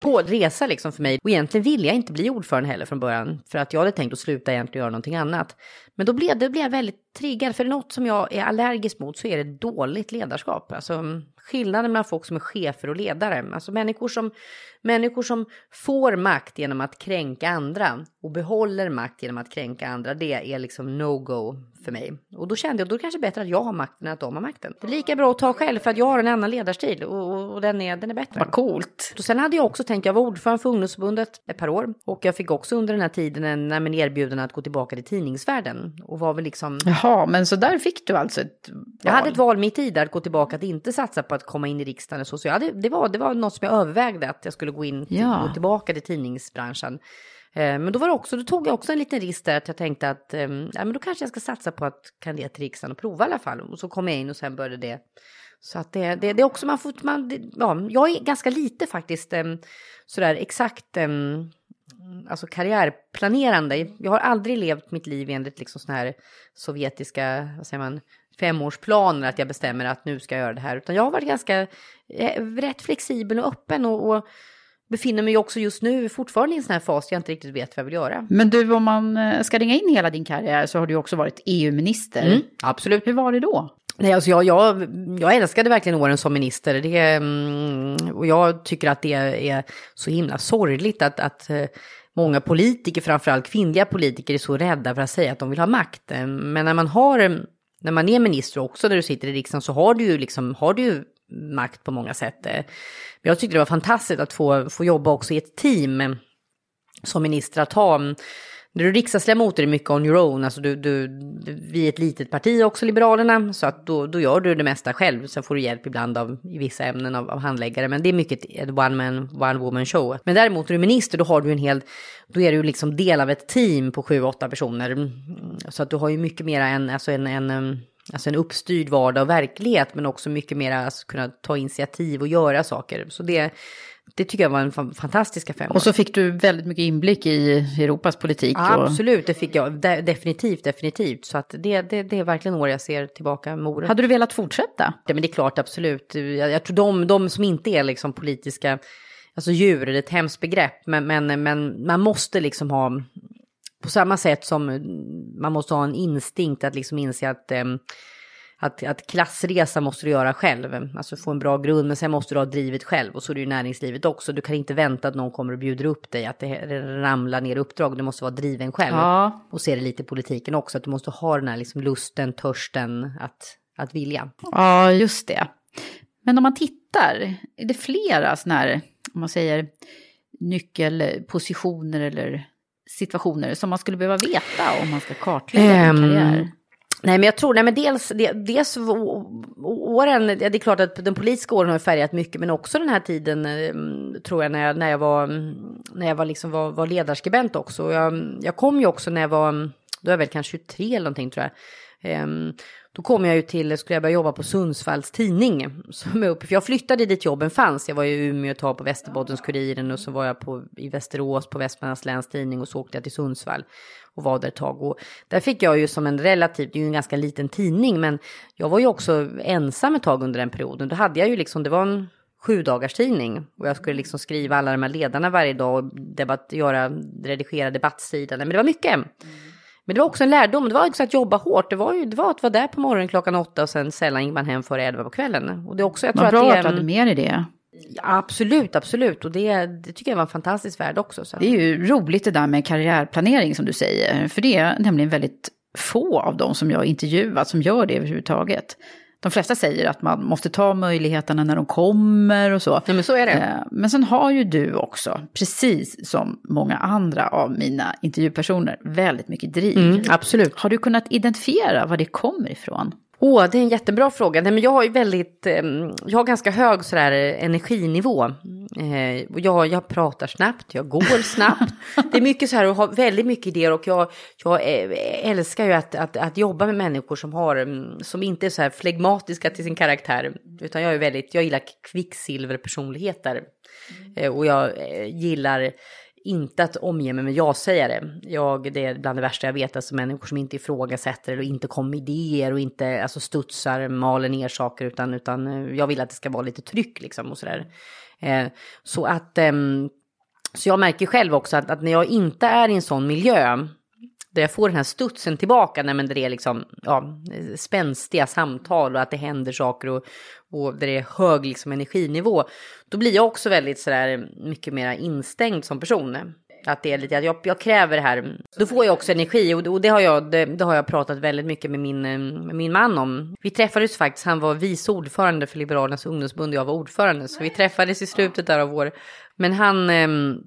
På resa liksom för mig. Och egentligen ville jag inte bli ordförande heller från början. För att jag hade tänkt att sluta egentligen göra någonting annat. Men då blev, det blev jag väldigt triggad. För något som jag är allergisk mot så är det dåligt ledarskap. Alltså skillnaden mellan folk som är chefer och ledare. Alltså människor som, människor som får makt genom att kränka andra och behåller makt genom att kränka andra. Det är liksom no-go för mig. Och då kände jag, då är det kanske bättre att jag har makten än att de har makten. Det är lika bra att ta själv för att jag har en annan ledarstil och, och, och den, är, den är bättre. Vad coolt. Och sen hade jag också tänkt, jag var ordförande för ungdomsförbundet ett par år. Och jag fick också under den här tiden en, en erbjuden att gå tillbaka till tidningsvärlden. Och var väl liksom... Jaha, men så där fick du alltså ett val? Jag hade ett val mitt i där att gå tillbaka, att inte satsa på att komma in i riksdagen. Och så, så jag hade, det, var, det var något som jag övervägde, att jag skulle gå in, Ja. gå tillbaka till tidningsbranschen. Eh, Men då, var det också, då tog jag också en liten risk där att jag tänkte att eh, ja, men då kanske jag ska satsa på att kandidera till riksdagen och prova i alla fall. Och så kom jag in och sen började det. Så att det, det, det är också, man får, man, det, ja, jag är ganska lite faktiskt eh, sådär exakt alltså karriärplanerande. Jag har aldrig levt mitt liv enligt liksom såna här sovjetiska, vad säger man, femårsplaner att jag bestämmer att nu ska jag göra det här. Utan jag har varit ganska eh, rätt flexibel och öppen och, och befinner mig också just nu fortfarande i en sån här fas där jag inte riktigt vet vad jag vill göra. Men du, om man eh, ska ringa in hela din karriär så har du också varit EU-minister. Mm, absolut. Hur var det då? Nej, alltså jag, jag, jag älskade verkligen åren som minister. Det, mm, och jag tycker att det är så himla sorgligt att, att eh, många politiker, framförallt kvinnliga politiker, är så rädda för att säga att de vill ha makt. Eh, men när man har, när man är minister också när du sitter i riksdagen så har du ju liksom, har du ju makt på många sätt. Eh, men jag tyckte det var fantastiskt att få, få jobba också i ett team eh, som minister att ha. Mm, när du är riksdagsledamot är det mycket on your own. Alltså du, du, vi är ett litet parti också, Liberalerna, så att då, då gör du det mesta själv. Sen får du hjälp ibland av, i vissa ämnen av, av handläggare, men det är mycket ett one man, one woman show. Men däremot när du är minister, då har du en hel, då är du liksom del av ett team på sju, åtta personer. Mm, så att du har ju mycket mer än, alltså en, en Alltså en uppstyrd vardag och verklighet, men också mycket mer alltså kunna ta initiativ och göra saker. Så det, det tycker jag var en fa- fantastisk fem år. Och så fick du väldigt mycket inblick i Europas politik. Ja, och... absolut, det fick jag. De, definitivt, definitivt. Så att det, det, det är verkligen år jag ser tillbaka med oerhört. Hade du velat fortsätta? Ja, men det är klart, absolut. Jag, jag tror de, de som inte är liksom politiska, alltså djur, det är ett hemskt begrepp, men, men, men man måste liksom ha, på samma sätt som man måste ha en instinkt att liksom inse att em, att, att klassresa måste du göra själv, alltså få en bra grund, men sen måste du ha drivet själv och så är det ju näringslivet också. Du kan inte vänta att någon kommer och bjuder upp dig, att det ramlar ner uppdrag, du måste vara driven själv. Ja. Och se det lite i politiken också, att du måste ha den här liksom lusten, törsten att, att vilja. Ja, just det. Men om man tittar, är det flera sådana här, om man säger nyckelpositioner eller situationer som man skulle behöva veta om man ska kartlägga Ehm, sin karriär? Nej, men jag tror, nej men dels, dels åren, det är klart att den politiska åren har färgat mycket, men också den här tiden ehm, tror jag när jag, när jag var, när jag var, liksom var, var ledarskribent också. Jag, jag kom ju också när jag var, då var jag väl kanske 23 eller någonting tror jag. Um, då kom jag ju till, skulle jag börja jobba på Sundsvalls tidning. Som är uppe, för jag flyttade dit jobben fanns. Jag var i Umeå ett tag på Västerbottens-Kuriren och så var jag på, i Västerås på Västmanlands läns tidning och så åkte jag till Sundsvall och var där ett tag. Och där fick jag ju som en relativt, det är ju en ganska liten tidning, men jag var ju också ensam ett tag under den perioden. Då hade jag ju liksom, det var en sju dagars tidning och jag skulle liksom skriva alla de här ledarna varje dag och debatt, göra, redigera debattsidan, Men det var mycket. Men det var också en lärdom, det var också att jobba hårt. Det var ju det var att vara där på morgonen klockan åtta och sen sällan gick man hem före elva på kvällen. Och det är också, jag tror Vad bra att det att du hade med dig det. Ja, absolut, absolut. Och det, det tycker jag var en fantastisk värld också. Så. Det är ju roligt det där med karriärplanering som du säger. För det är nämligen väldigt få av dem som jag intervjuat som gör det överhuvudtaget. De flesta säger att man måste ta möjligheterna när de kommer och så. Ja, men så är det. Eh, men sen har ju du också, precis som många andra av mina intervjupersoner, väldigt mycket driv. Mm, absolut. Har du kunnat identifiera var det kommer ifrån? Åh, oh, det är en jättebra fråga. Nej, men jag har ju väldigt, eh, jag har ganska hög sådär energinivå. Eh, jag, jag pratar snabbt, jag går snabbt. det är mycket så här och har väldigt mycket idéer och jag, jag eh, älskar ju att, att, att jobba med människor som har, mm, som inte är så här flegmatiska till sin karaktär. Utan jag är väldigt, jag gillar kvicksilverpersonligheter. Eh, och jag eh, gillar inte att omge mig med ja-sägare. Jag, det är bland det värsta jag vet, alltså människor som inte ifrågasätter eller inte kommer med idéer och inte alltså studsar, maler ner saker, utan, utan eh, jag vill att det ska vara lite tryck liksom och sådär. Eh, så att, eh, så jag märker själv också att, att när jag inte är i en sån miljö, där jag får den här studsen tillbaka, nej, men där det är liksom, ja, spänstiga samtal och att det händer saker och, och där det är hög liksom, energinivå, då blir jag också väldigt sådär mycket mer instängd som person. Att det är lite, att jag, jag kräver det här. Då får jag också energi och, och det, har jag, det, det, har jag pratat väldigt mycket med min, med min man om. Vi träffades faktiskt, han var vice ordförande för Liberalernas ungdomsförbund och jag var ordförande. Så vi träffades i slutet där av vår... Men han, ehm,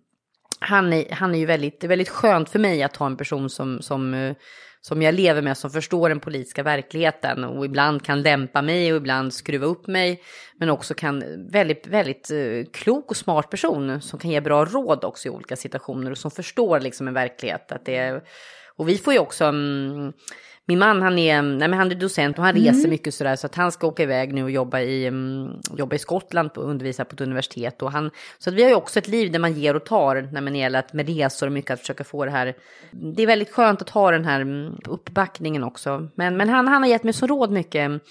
han, är, han är ju väldigt, det är väldigt skönt för mig att ha en person som, som eh, som jag lever med, som förstår den politiska verkligheten och ibland kan dämpa mig och ibland skruva upp mig. Men också kan, väldigt, väldigt eh, klok och smart person som kan ge bra råd också i olika situationer och som förstår liksom en verklighet. Att det, och vi får ju också, um, min man han är, nej men han är docent och han mm. reser mycket sådär så att han ska åka iväg nu och jobba i, um, jobba i Skottland och undervisa på ett universitet. Och han, så att vi har ju också ett liv där man ger och tar när man gäller att med resor och mycket att försöka få det här. Det är väldigt skönt att ha den här mm, uppbackningen också. Men, men han, han har gett mig så råd mycket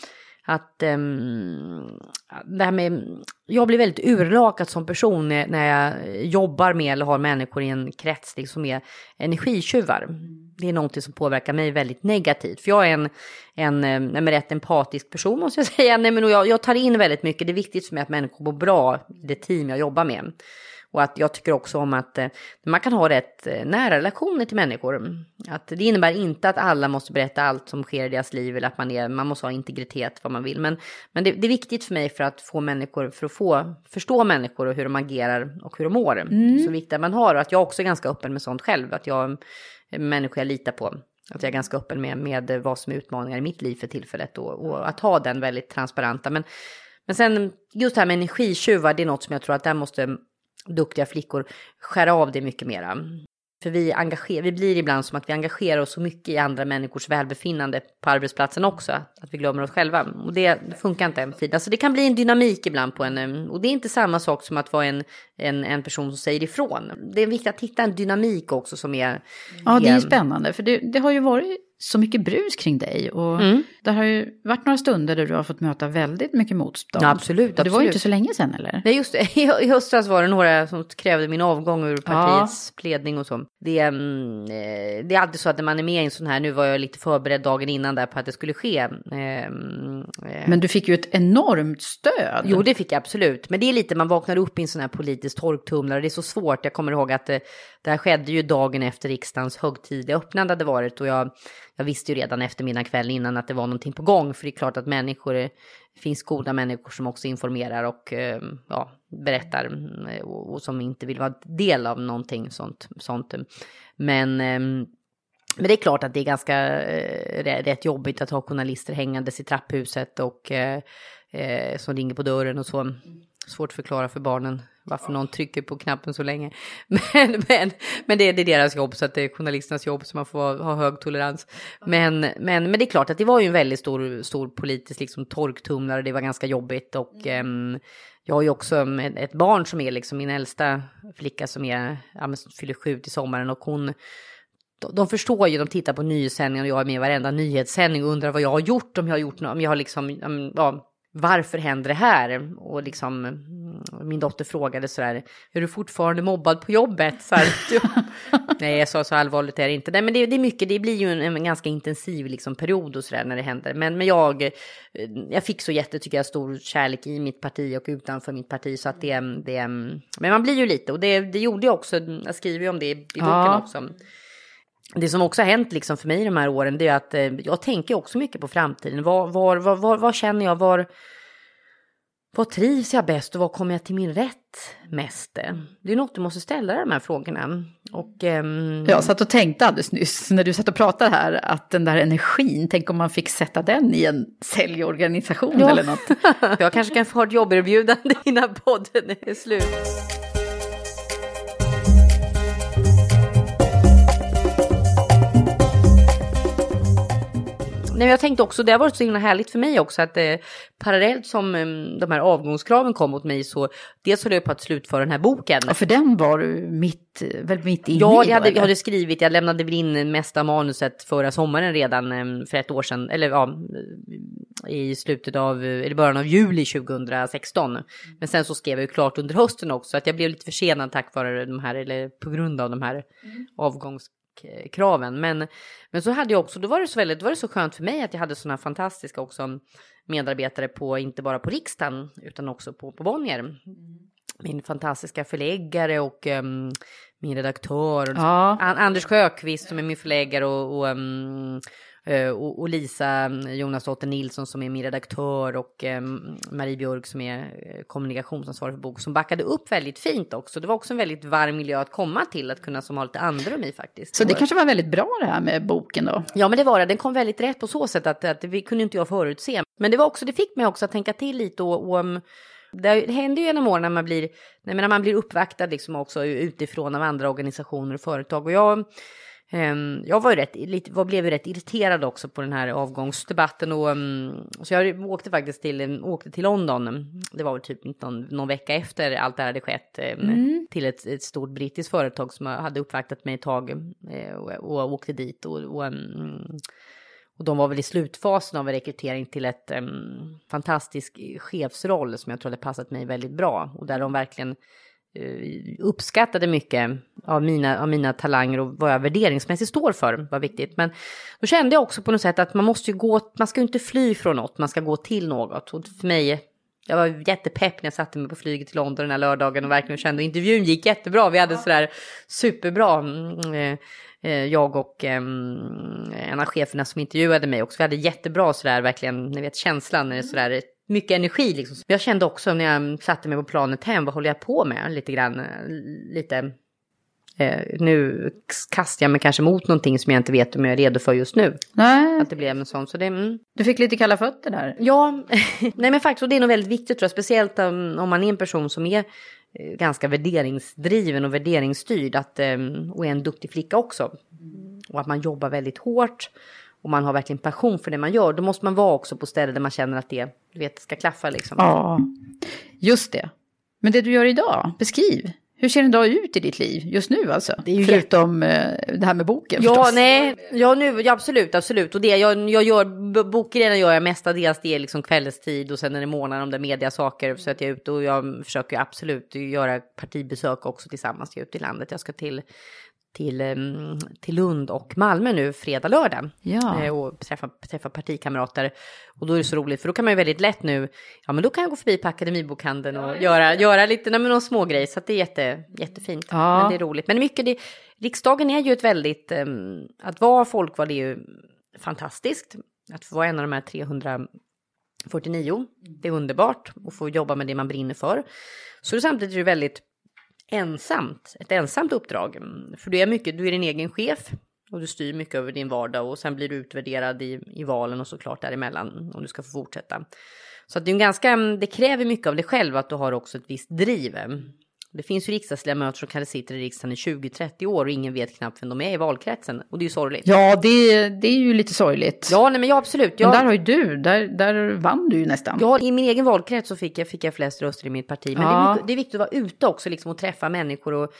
att um, det här med, jag blir väldigt urlakad som person när jag jobbar med eller har människor i en krets liksom som liksom är energitjuvar. Det är någonting som påverkar mig väldigt negativt. För jag är en, en, ehm, en rätt empatisk person måste jag säga. Nej, men jag, jag tar in väldigt mycket. Det är viktigt för mig att människor mår bra i det team jag jobbar med. Och att jag tycker också om att eh, man kan ha rätt eh, nära relationer till människor. Att det innebär inte att alla måste berätta allt som sker i deras liv eller att man, är, man måste ha integritet vad man vill. Men, men det, det, är viktigt för mig för att få människor, för att få förstå människor och hur de agerar och hur de mår. Mm. Så viktigt att man har och att jag också är ganska öppen med sånt själv. Att jag är människor jag litar på. Att jag är ganska öppen med, med vad som är utmaningar i mitt liv för tillfället och, och att ha den väldigt transparenta. Men, men sen just det här med energitjuvar, det är något som jag tror att där måste duktiga flickor skära av det mycket mera. För vi, engager, vi blir ibland som att vi engagerar oss så mycket i andra människors välbefinnande på arbetsplatsen också. Att vi glömmer oss själva. Och det, det funkar inte en tid. Alltså det kan bli en dynamik ibland på en... Och det är inte samma sak som att vara en, en, en person som säger ifrån. Det är viktigt att hitta en dynamik också som är... Ja, det är spännande. För det, det har ju varit så mycket brus kring dig. Och mm. Det har ju varit några stunder där du har fått möta väldigt mycket motstånd. Ja, absolut, absolut. Det var ju inte så länge sedan eller? Nej, just det. I höstas var det några som krävde min avgång ur partiets ja. ledning och så. Det, mm, eh, det är alltid så att när man är med i en sån här, nu var jag lite förberedd dagen innan där på att det skulle ske. Mm, eh, Men du fick ju ett enormt stöd. Jo, det fick jag absolut. Men det är lite, man vaknar upp i en sån här politisk torktumlare. Det är så svårt. Jag kommer ihåg att det, det här skedde ju dagen efter riksdagens högtidliga öppnande hade varit och jag jag visste ju redan eftermiddag kväll innan att det var någonting på gång. För det är klart att människor, det finns goda människor som också informerar och eh, ja, berättar mm, och, och, som inte vill vara del av någonting sånt. sånt. Men, ehm, men det är klart att det är ganska eh, rätt jobbigt att ha journalister hängandes i trapphuset och eh, eh, som ringer på dörren och så. Svårt att förklara för barnen varför någon trycker på knappen så länge. Men, men, men det, är, det är deras jobb, så att det är journalisternas jobb, så man får ha hög tolerans. Men, men, men det är klart att det var ju en väldigt stor, stor politisk liksom, torktumlare, det var ganska jobbigt. Och um, jag har ju också ett barn som är liksom min äldsta flicka som är, ja, fyller sju till sommaren och hon de förstår ju, de tittar på nyhetssändningar och jag är med i varenda nyhetssändning och undrar vad jag har gjort, om jag har gjort något, om jag har liksom, ja, varför händer det här? Och liksom, min dotter frågade så här, är du fortfarande mobbad på jobbet? Så här, nej, jag sa så allvarligt är det inte. Nej, men det, det är mycket, det blir ju en, en ganska intensiv liksom, period och så där när det händer. Men, men jag, eh, jag fick så jätte, tycker jag, stor kärlek i mitt parti och utanför mitt parti. Så att det, det men man blir ju lite, och det, det gjorde jag också, jag skriver ju om det i, i boken ja. också det som också har hänt liksom för mig de här åren, det är att eh, jag tänker också mycket på framtiden. Var, var, var, var, var känner jag, var, var trivs jag bäst och var kommer jag till min rätt mest? Det är något du måste ställa de här frågorna. Och, um... Jag satt och tänkte alldeles nyss när du satt och pratade här att den där energin, tänk om man fick sätta den i en säljorganisation ja. eller något. jag kanske kan få ha ett jobberbjudande innan podden är slut. Nej, jag tänkte också, det har varit så himla härligt för mig också att eh, parallellt som eh, de här avgångskraven kom mot mig så dels höll jag på att slutföra den här boken. Ja, för den var du mitt, väl mitt inne Ja, jag hade, jag hade skrivit, jag lämnade väl in mesta manuset förra sommaren redan eh, för ett år sedan, eller ja, i slutet av, eller början av juli 2016. Men sen så skrev jag ju klart under hösten också, att jag blev lite försenad tack vare de här, eller på grund av de här mm. avgångs kraven. Men, men så hade jag också, då var det så väldigt, då var det så skönt för mig att jag hade sådana fantastiska också medarbetare på, inte bara på riksdagen, utan också på, på Bonnier. Min fantastiska förläggare och um, min redaktör. Ja. Anders Sjöqvist som är min förläggare och, och um, Eh, och, Lisa mm, Jonasdotter Nilsson som är min redaktör och ehm, Marie Björk som är eh, kommunikationsansvarig för bok som backade upp väldigt fint också. Det var också en väldigt varm miljö att komma till, att kunna som ha lite andrum i faktiskt. Så det kanske var väldigt bra det här med boken då? Ja, men det var det. Den kom väldigt rätt på så sätt att, att vi kunde inte jag förutse. Men det var också, det fick mig också att tänka till lite och, och mm, det händer ju genom åren när man blir, när man blir uppvaktad liksom också utifrån av andra organisationer och företag. Och jag jag var rätt, lite, var, blev rätt irriterad också på den här avgångsdebatten och um, så jag åkte faktiskt till, åkte till London. Det var väl typ någon, någon vecka efter allt det här hade skett um, mm. till ett, ett, stort brittiskt företag som hade uppvaktat mig ett tag uh, och, och åkte dit och, och, um, och de var väl i slutfasen av en rekrytering till ett fantastisk chefsroll som jag tror hade passat mig väldigt bra och där de verkligen Eh, uppskattade mycket av mina, av mina talanger och vad jag värderingsmässigt står för var viktigt. Men då kände jag också på något sätt att man måste ju gå, man ska ju inte fly från något, man ska gå till något. Och för mig, jag var jättepepp när jag satte mig på flyget till London den här lördagen och verkligen kände intervjun gick jättebra. Vi hade sådär superbra, mm, eh, eh, jag och en av cheferna som intervjuade mig också. Vi hade jättebra sådär verkligen, ni vet känslan när det är sådär mycket energi liksom. Jag kände också när jag satte mig på planet hem, vad håller jag på med? Lite grann, lite... Eh, nu kastar jag mig kanske mot någonting som jag inte vet om jag är redo för just nu. Nej. Att det blev en sån. Så det, mm. Du fick lite kalla fötter där. Ja, nej men faktiskt, och det är nog väldigt viktigt tror jag, speciellt om, om man är en person som är eh, ganska värderingsdriven och värderingsstyrd att, eh, och är en duktig flicka också. Och att man jobbar väldigt hårt och man har verkligen passion för det man gör, då måste man vara också på ställen där man känner att det du vet, ska klaffa liksom. Ja, just det. Men det du gör idag, beskriv. Hur ser en dag ut i ditt liv just nu alltså? Förutom jätt... det här med boken Ja, förstås. nej, ja, nu, ja, absolut, absolut. Och det jag, jag gör, bokgrejerna gör jag mestadels, det är liksom kvällstid och sen är det månader om det är mediasaker så att jag är ute och jag försöker absolut göra partibesök också tillsammans ute i landet. Jag ska till till, till Lund och Malmö nu fredag, lördag. Ja. Eh, och träffa, träffa partikamrater. Och då är det så roligt, för då kan man ju väldigt lätt nu, ja men då kan jag gå förbi på Akademibokhandeln och ja, göra, göra lite, nej men någon små grej. Så det är jätte, jättefint. Ja. Men det är roligt. Men mycket, det, riksdagen är ju ett väldigt, um, att vara folkvald är ju fantastiskt. Att få vara en av de här 349, det är underbart att få jobba med det man brinner för. Så det samtidigt är det väldigt ensamt, ett ensamt uppdrag. Mm, för du är mycket, du är din egen chef och du styr mycket över din vardag och sen blir du utvärderad i, i valen och såklart däremellan om du ska få fortsätta. Så att det är en ganska, mm, det kräver mycket av dig själv att du har också ett visst driv. Det finns ju riksdagsledamöter som kanske sitter i riksdagen i 20-30 år och ingen vet knappt vem de är i valkretsen. Och det är ju sorgligt. Ja, det, det är ju lite sorgligt. Ja, nej, men ja, absolut. Jag... Men där har ju du, där, där vann du ju nästan. Ja, i min egen valkrets så fick jag, fick jag flest röster i mitt parti. Men ja. det, är det är viktigt att vara ute också liksom, och träffa människor och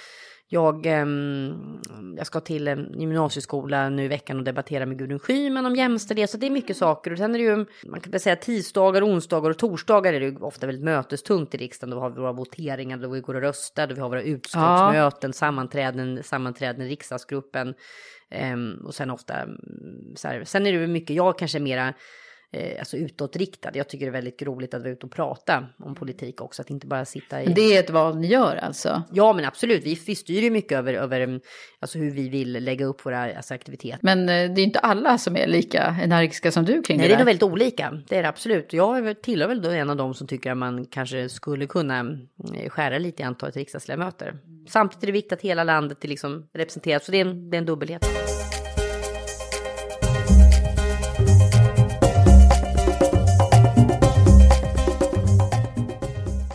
Jag, ehm, jag ska till en gymnasieskola nu i veckan och debattera med Gudrun Schyman om jämställdhet. Så det är mycket saker. Och sen är det ju, man kan säga tisdagar, onsdagar och torsdagar är det ju ofta väldigt mötestungt i riksdagen. Då har vi våra voteringar, då vi går och röstar, då vi har våra utskottsmöten, sammanträden, sammanträden i riksdagsgruppen. Um, och sen ofta, så här, sen är det mycket, jag kanske är mera eh, alltså utåtriktad. Jag tycker det är väldigt roligt att vara ute och prata om politik också, att inte bara sitta i... Det är ett val ni gör alltså? Ja, men absolut. Vi, vi styr ju mycket över, över alltså hur vi vill lägga upp våra alltså, aktiviteter. Men eh, det är inte alla som är lika energiska som du kring Nej, det det är nog väldigt olika. Det är det absolut. Jag tillhör väl då en av dem som tycker att man kanske skulle kunna eh, skära lite i antalet riksdagsledamöter. Samtidigt är det viktigt att hela landet är liksom representerat, så det är en, det är en dubbelhet.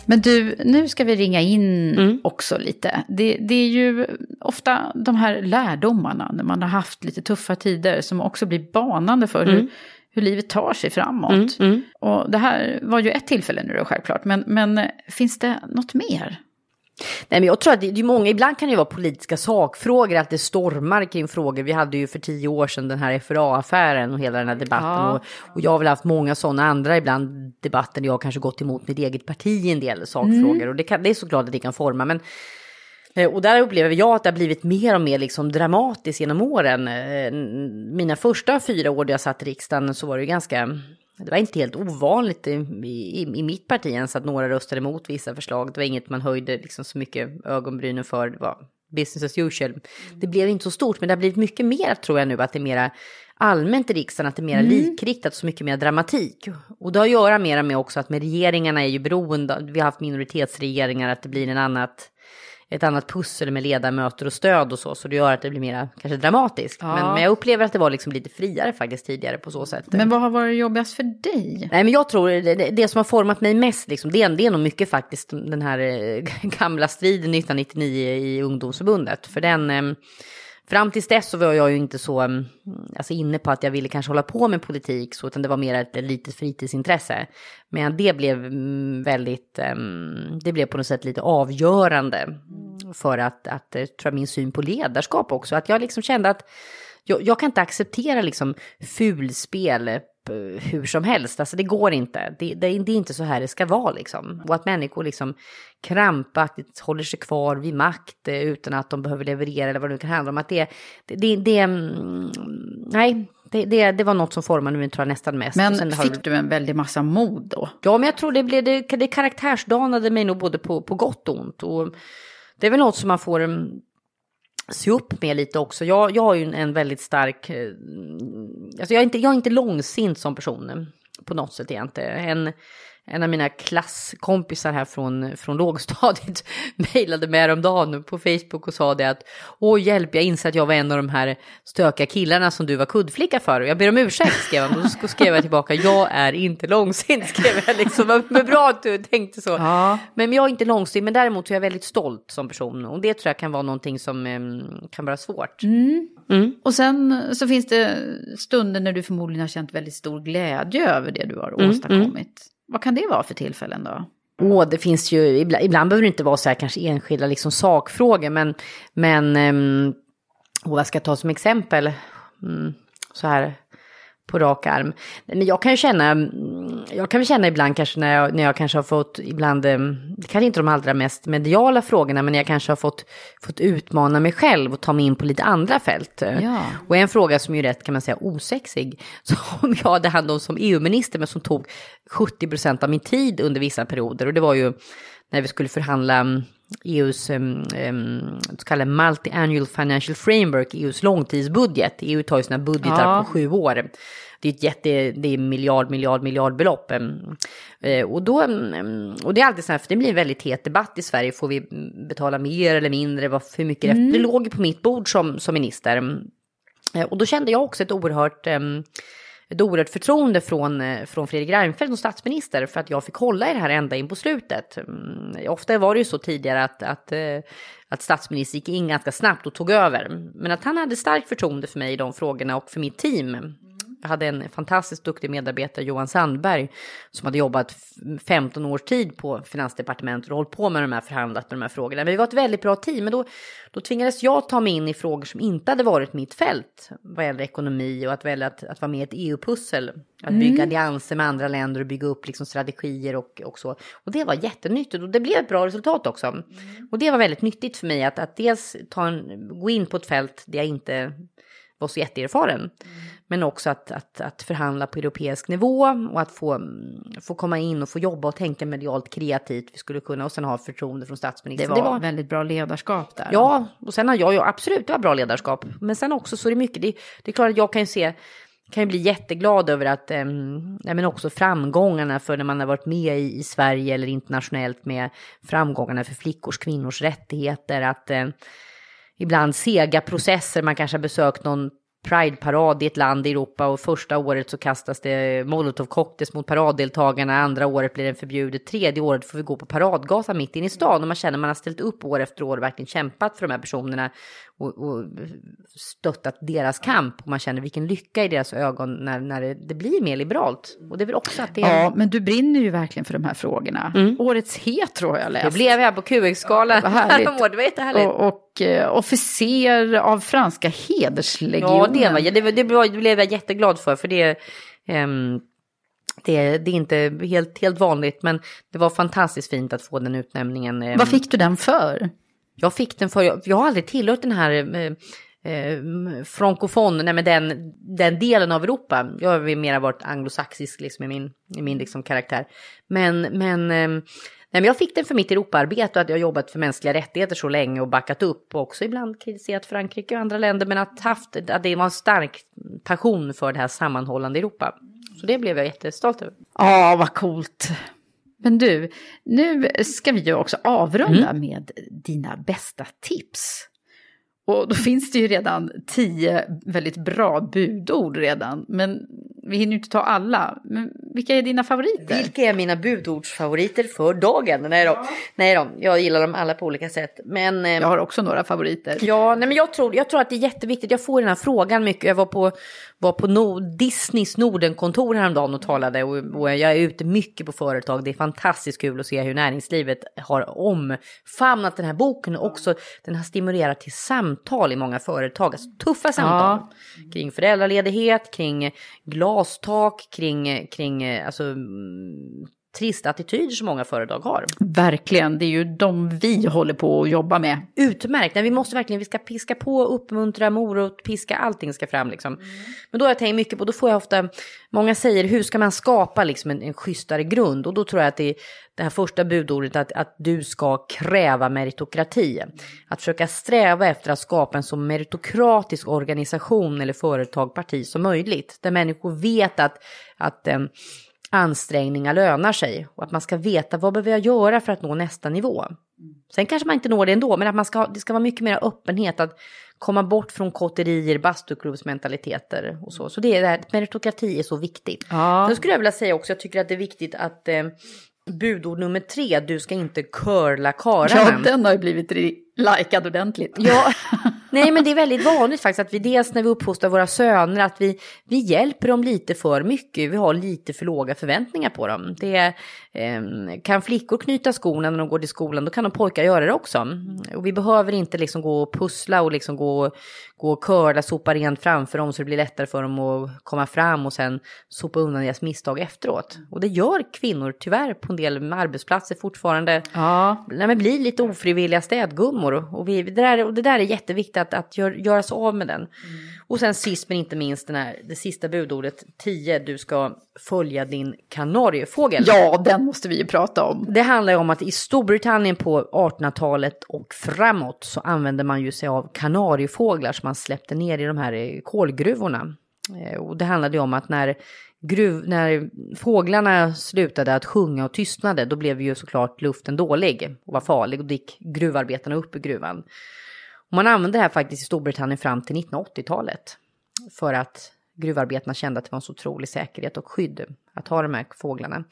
Men du, nu ska vi ringa in också lite. Det, det är ju ofta de här lärdomarna när man har haft lite tuffa tider som också blir banande för hur, hur livet tar sig framåt. Och det här var ju ett tillfälle nu då självklart, men, men finns det något mer? Nej, men jag tror att det, det är många, ibland kan det ju vara politiska sakfrågor, att det stormar kring frågor. Vi hade ju för tio år sedan den här FRA-affären och hela den här debatten. Ja. Och, och jag har väl haft många sådana andra ibland debatter där jag kanske gått emot mitt eget parti i en del sakfrågor. Och det, kan, det är såklart att det kan forma, men eh, och där upplever jag att det har blivit mer och mer liksom dramatiskt genom åren. Eh, Mina första fyra år där jag satt i riksdagen så var det ju ganska, det var inte helt ovanligt i, i, i mitt parti ens att några röstade emot vissa förslag. Det var inget man höjde liksom så mycket ögonbrynen för. Det var business as usual. Det blev inte så stort, men det har blivit mycket mer tror jag nu att det är mera allmänt i riksdagen, att det är mer likriktat, så mycket mer dramatik. Och det har att göra mera med också att med regeringarna är ju beroende, vi har haft minoritetsregeringar, att det blir en annat ett annat pussel med ledamöter och stöd och så, så det gör att det blir mer kanske dramatiskt. Ja. Men, men jag upplever att det var liksom lite friare faktiskt tidigare på så sätt. Men vad har varit jobbigast för dig? Nej, men jag tror det, det, det som har format mig mest, liksom, det, är, det är nog mycket faktiskt den här eh, gamla striden 1999 i ungdomsförbundet. För den, eh, fram tills dess så var jag ju inte så mm, alltså inne på att jag ville kanske hålla på med politik, så, utan det var mer ett litet fritidsintresse. Men det blev mm, väldigt, ehm, det blev på något sätt lite avgörande för att, att eh, tror jag, min syn på ledarskap också. Att jag liksom kände att jag, jag kan inte acceptera liksom fulspel hur som helst. Alltså det går inte. Det, det, det är inte så här det ska vara liksom. Och att människor liksom krampaktigt håller sig kvar vid makt eh, utan att de behöver leverera eller vad det nu kan handla om. Att det, det, det, mm, nej, det, det, det var något som formade mig tror jag nästan mest. Men sen har fick du en väldig massa mod då? Ja, men jag tror det blev det, det karaktärsdanade mig nog både på, på gott och ont. Och det är väl något som man får mm, se upp med lite också. Jag, jag har ju en, en väldigt stark... Eh, alltså jag, är inte, jag är inte långsint som person eh, på något sätt egentligen. En, en av mina klasskompisar här från, från lågstadiet mejlade mig häromdagen på Facebook och sa det att Åh hjälp, jag inser att jag var en av de här stökiga killarna som du var kuddflicka för. Jag ber om ursäkt, skrev han. Och då skrev jag tillbaka, jag är inte långsint, skrev jag liksom. Men bra att du tänkte så. Ja. Men jag är inte långsint, men däremot är jag väldigt stolt som person. Och det tror jag kan vara någonting som em, kan vara svårt. Och sen så finns det stunder när du förmodligen har känt väldigt stor glädje över det du har åstadkommit. Vad kan det vara för tillfällen då? Åh, det finns ju, ibland, ibland behöver det inte vara så här kanske enskilda liksom sakfrågor, men, men um, vad ska jag ta som exempel? Mm, så här på rak arm. Men jag kan ju känna, mm, jag kan känna ibland kanske när jag, när jag kanske har fått, ibland, em, det kanske inte de allra mest mediala frågorna, men jag kanske har fått, fått utmana mig själv och ta mig in på lite andra fält. Ja. Och en fråga som är ju rätt, kan man säga, osexig, som jag hade hand om som EU-minister, men som tog 70 procent av min tid under vissa perioder. Och det var ju när vi skulle förhandla mm, EUs så kallade multi-annual financial framework, EUs långtidsbudget. EU tar ju sina budgetar Ja. på sju år. Det är ett jätte, det är miljard, miljard, miljardbelopp. Eh, Och, då, och det är alltid så här, för det blir en väldigt het debatt i Sverige. Får vi betala mer eller mindre? Vad, hur mycket det, det låg på mitt bord som, som minister. Eh, Och då kände jag också ett oerhört, ett oerhört förtroende från, eh, från Fredrik Reinfeldt som statsminister för att jag fick hålla i det här ända in på slutet. Mm, ofta var det ju så tidigare att, att, eh, att statsminister gick in ganska snabbt och tog över. Men att han hade starkt förtroende för mig i de frågorna och för mitt team. Jag hade en fantastiskt duktig medarbetare, Johan Sandberg, som hade jobbat 15 års tid på Finansdepartementet och hållit på med de här förhandlat med de här frågorna. Men vi var ett väldigt bra team, men då, då tvingades jag ta mig in i frågor som inte hade varit mitt fält vad gäller ekonomi och att välja att, att vara med i ett EU-pussel. Att bygga Mm. allianser med andra länder och bygga upp liksom strategier och, och så. Och det var jättenyttigt och det blev ett bra resultat också. Mm. Och det var väldigt nyttigt för mig att, att dels ta en, gå in på ett fält där jag inte var så jätteerfaren. Mm. Men också att, att, att förhandla på europeisk nivå och att få, få komma in och få jobba och tänka medialt kreativt. Vi skulle kunna och sen ha förtroende från Det statsministern. var, väldigt bra ledarskap där. Ja, och sen har jag ju absolut, det var bra ledarskap. Men sen också så är det mycket, det, det är klart att jag kan ju se, kan ju bli jätteglad över att, um, men också framgångarna för när man har varit med i, i Sverige eller internationellt med framgångarna för flickors, kvinnors rättigheter, att eh, ibland sega processer, man kanske har besökt någon Pride-parad i ett land i Europa och första året så kastas det molotovcocktails mot paraddeltagarna, andra året blir den förbjudet, tredje året får vi gå på paradgatan mitt inne i stan och man känner att man har ställt upp år efter år och verkligen kämpat för de här personerna och, och stöttat deras kamp och man känner vilken lycka i deras ögon när, när det, det blir mer liberalt. Och det är väl också att det är... Ja, men du brinner ju verkligen för de här frågorna. Årets hetero har jag läst. Det blev jag på QX-galan härligt. häromåret, det var jättehärligt. Och, och eh, officer av franska hederslegionen. Ja, det, var, det, det, det blev jag jätteglad för, för det, ehm, det, det är inte helt, helt vanligt, men det var fantastiskt fint att få den utnämningen. ehm. Vad fick du den för? Jag fick den för, jag, jag har aldrig tillhört den här eh, eh, frankofon, nej men den, den delen av Europa. Jag har mer varit anglosaxisk liksom i min, i min liksom karaktär. Men, men, eh, nej, men jag fick den för mitt Europaarbete och att jag jobbat för mänskliga rättigheter så länge och backat upp och också ibland kritiserat Frankrike och andra länder men att, haft, att det var en stark passion för det här sammanhållande Europa. Så det blev jag jättestolt över. Ja, vad coolt. Men du, nu ska vi ju också avrunda Mm. med dina bästa tips. Och då finns det ju redan tio väldigt bra budord redan. Men vi hinner ju inte ta alla. Men vilka är dina favoriter? Vilka är mina budordsfavoriter för dagen? Nej då, nej då. jag gillar dem alla på olika sätt. Men, eh, Jag har också några favoriter. Ja, nej, men jag tror, jag tror att det är jätteviktigt. Jag får den här frågan mycket. Jag var på, var på no, Disneys Nordenkontor häromdagen och talade. Och, och jag är ute mycket på företag. Det är fantastiskt kul att se hur näringslivet har omfamnat den här boken. Och också den har stimulerat till samtal i många företag. Alltså tuffa samtal. Kring föräldraledighet, kring glastak, kring, kring alltså, mm, trista attityder som många företag har. Verkligen, det är ju de vi håller på att jobba med. Utmärkt, Nej, vi måste verkligen, vi ska piska på, uppmuntra, morot, piska, allting ska fram liksom. Men då har jag tänkt mycket på, då får jag ofta, många säger hur ska man skapa liksom en, en schysstare grund? Och då tror jag att det är det här första budordet att, att du ska kräva meritokrati. Att försöka sträva efter att skapa en så meritokratisk organisation eller företag, parti som möjligt. Där människor vet att, att eh, ansträngningar lönar sig och att man ska veta vad behöver jag göra för att nå nästa nivå. Sen kanske man inte når det ändå, men att man ska, det ska vara mycket mer öppenhet, att komma bort från kotterier, bastuklubbsmentaliteter och så. Så det är det här, meritokrati är så viktigt. Ja. Sen skulle jag vilja säga också, jag tycker att det är viktigt att eh, budord nummer tre, du ska inte curla karlarna. Ja, den har ju blivit likad ordentligt. Ja, nej men det är väldigt vanligt faktiskt att vi dels när vi uppfostrar våra söner att vi, vi hjälper dem lite för mycket, vi har lite för låga förväntningar på dem. Det eh, kan flickor knyta skorna när de går till skolan, då kan de pojkar göra det också. Och vi behöver inte liksom gå och pussla och liksom gå, gå och curla, sopa rent framför dem så det blir lättare för dem att komma fram och sen sopa undan deras misstag efteråt. Och det gör kvinnor tyvärr på en del arbetsplatser fortfarande. Ja. Nej, men blir lite ofrivilliga städgummor. Och, vi, det, där, och det där är jätteviktigt att, att gör, göra sig av med den. Och sen sist men inte minst den här, det sista budordet, 10, du ska följa din kanariefågel. ja, den måste vi ju prata om. Det handlar ju om att i Storbritannien på 1800-talet och framåt så använde man ju sig av kanariefåglar som man släppte ner i de här kolgruvorna. Eh, Och det handlade ju om att när, gruv, när fåglarna slutade att sjunga och tystnade då blev ju såklart luften dålig och var farlig och då gick gruvarbetarna upp i gruvan. Och man använde det här faktiskt i Storbritannien fram till 1980-talet för att gruvarbetarna kände att det var en så otrolig säkerhet och skydd att ha de här fåglarna.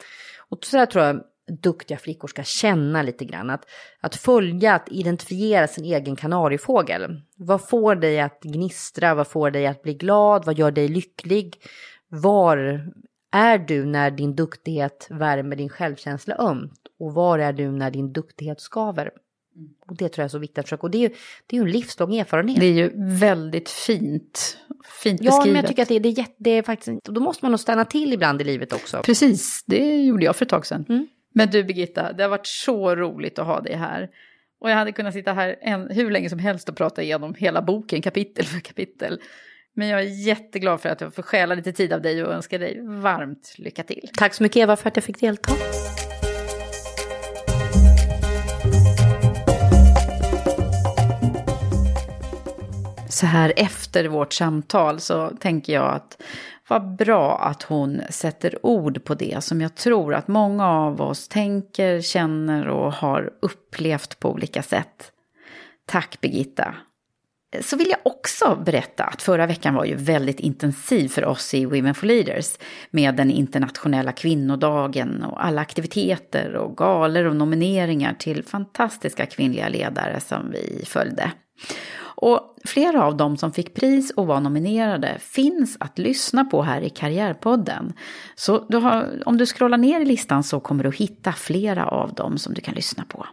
Och så där tror jag duktiga flickor ska känna lite grann. Att, att följa, att identifiera sin egen kanariefågel. Vad får dig att gnistra? Vad får dig att bli glad? Vad gör dig lycklig? Var är du när din duktighet värmer din självkänsla ömt? Och var är du när din duktighet skaver? Och det tror jag är så viktigt att försöka. Och det är ju, det är ju en livslång erfarenhet. Det är ju väldigt fint, fint ja, beskrivet. men jag tycker att det, det, är, jätte, det är faktiskt, då måste man nog stanna till ibland i livet också. Precis, det gjorde jag för ett tag sedan. Mm. Men du Birgitta, det har varit så roligt att ha dig här. Och jag hade kunnat sitta här en, hur länge som helst och prata igenom hela boken, kapitel för kapitel. Men jag är jätteglad för att jag får stjäla lite tid av dig och önskar dig varmt lycka till. Tack så mycket Eva för att jag fick delta. Så här efter vårt samtal så tänker jag att vad bra att hon sätter ord på det som jag tror att många av oss tänker, känner och har upplevt på olika sätt. Tack Birgitta. Så vill jag också berätta att förra veckan var ju väldigt intensiv för oss i Women for Leaders med den internationella kvinnodagen och alla aktiviteter och galor och nomineringar till fantastiska kvinnliga ledare som vi följde. Och flera av dem som fick pris och var nominerade finns att lyssna på här i Karriärpodden. Så du har, om du scrollar ner i listan så kommer du hitta flera av dem som du kan lyssna på.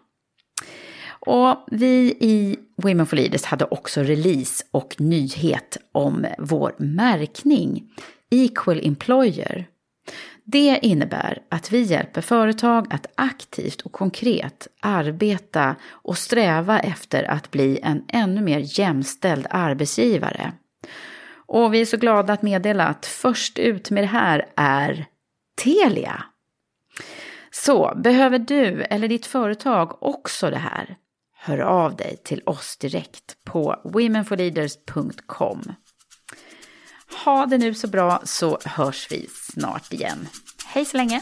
Och vi i Women for Leaders hade också release och nyhet om vår märkning Equal Employer. Det innebär att vi hjälper företag att aktivt och konkret arbeta och sträva efter att bli en ännu mer jämställd arbetsgivare. Och vi är så glada att meddela att först ut med det här är Telia. Så behöver du eller ditt företag också det här? Hör av dig till oss direkt på womenforleaders.com. Ha det nu så bra så hörs vi snart igen. Hej så länge!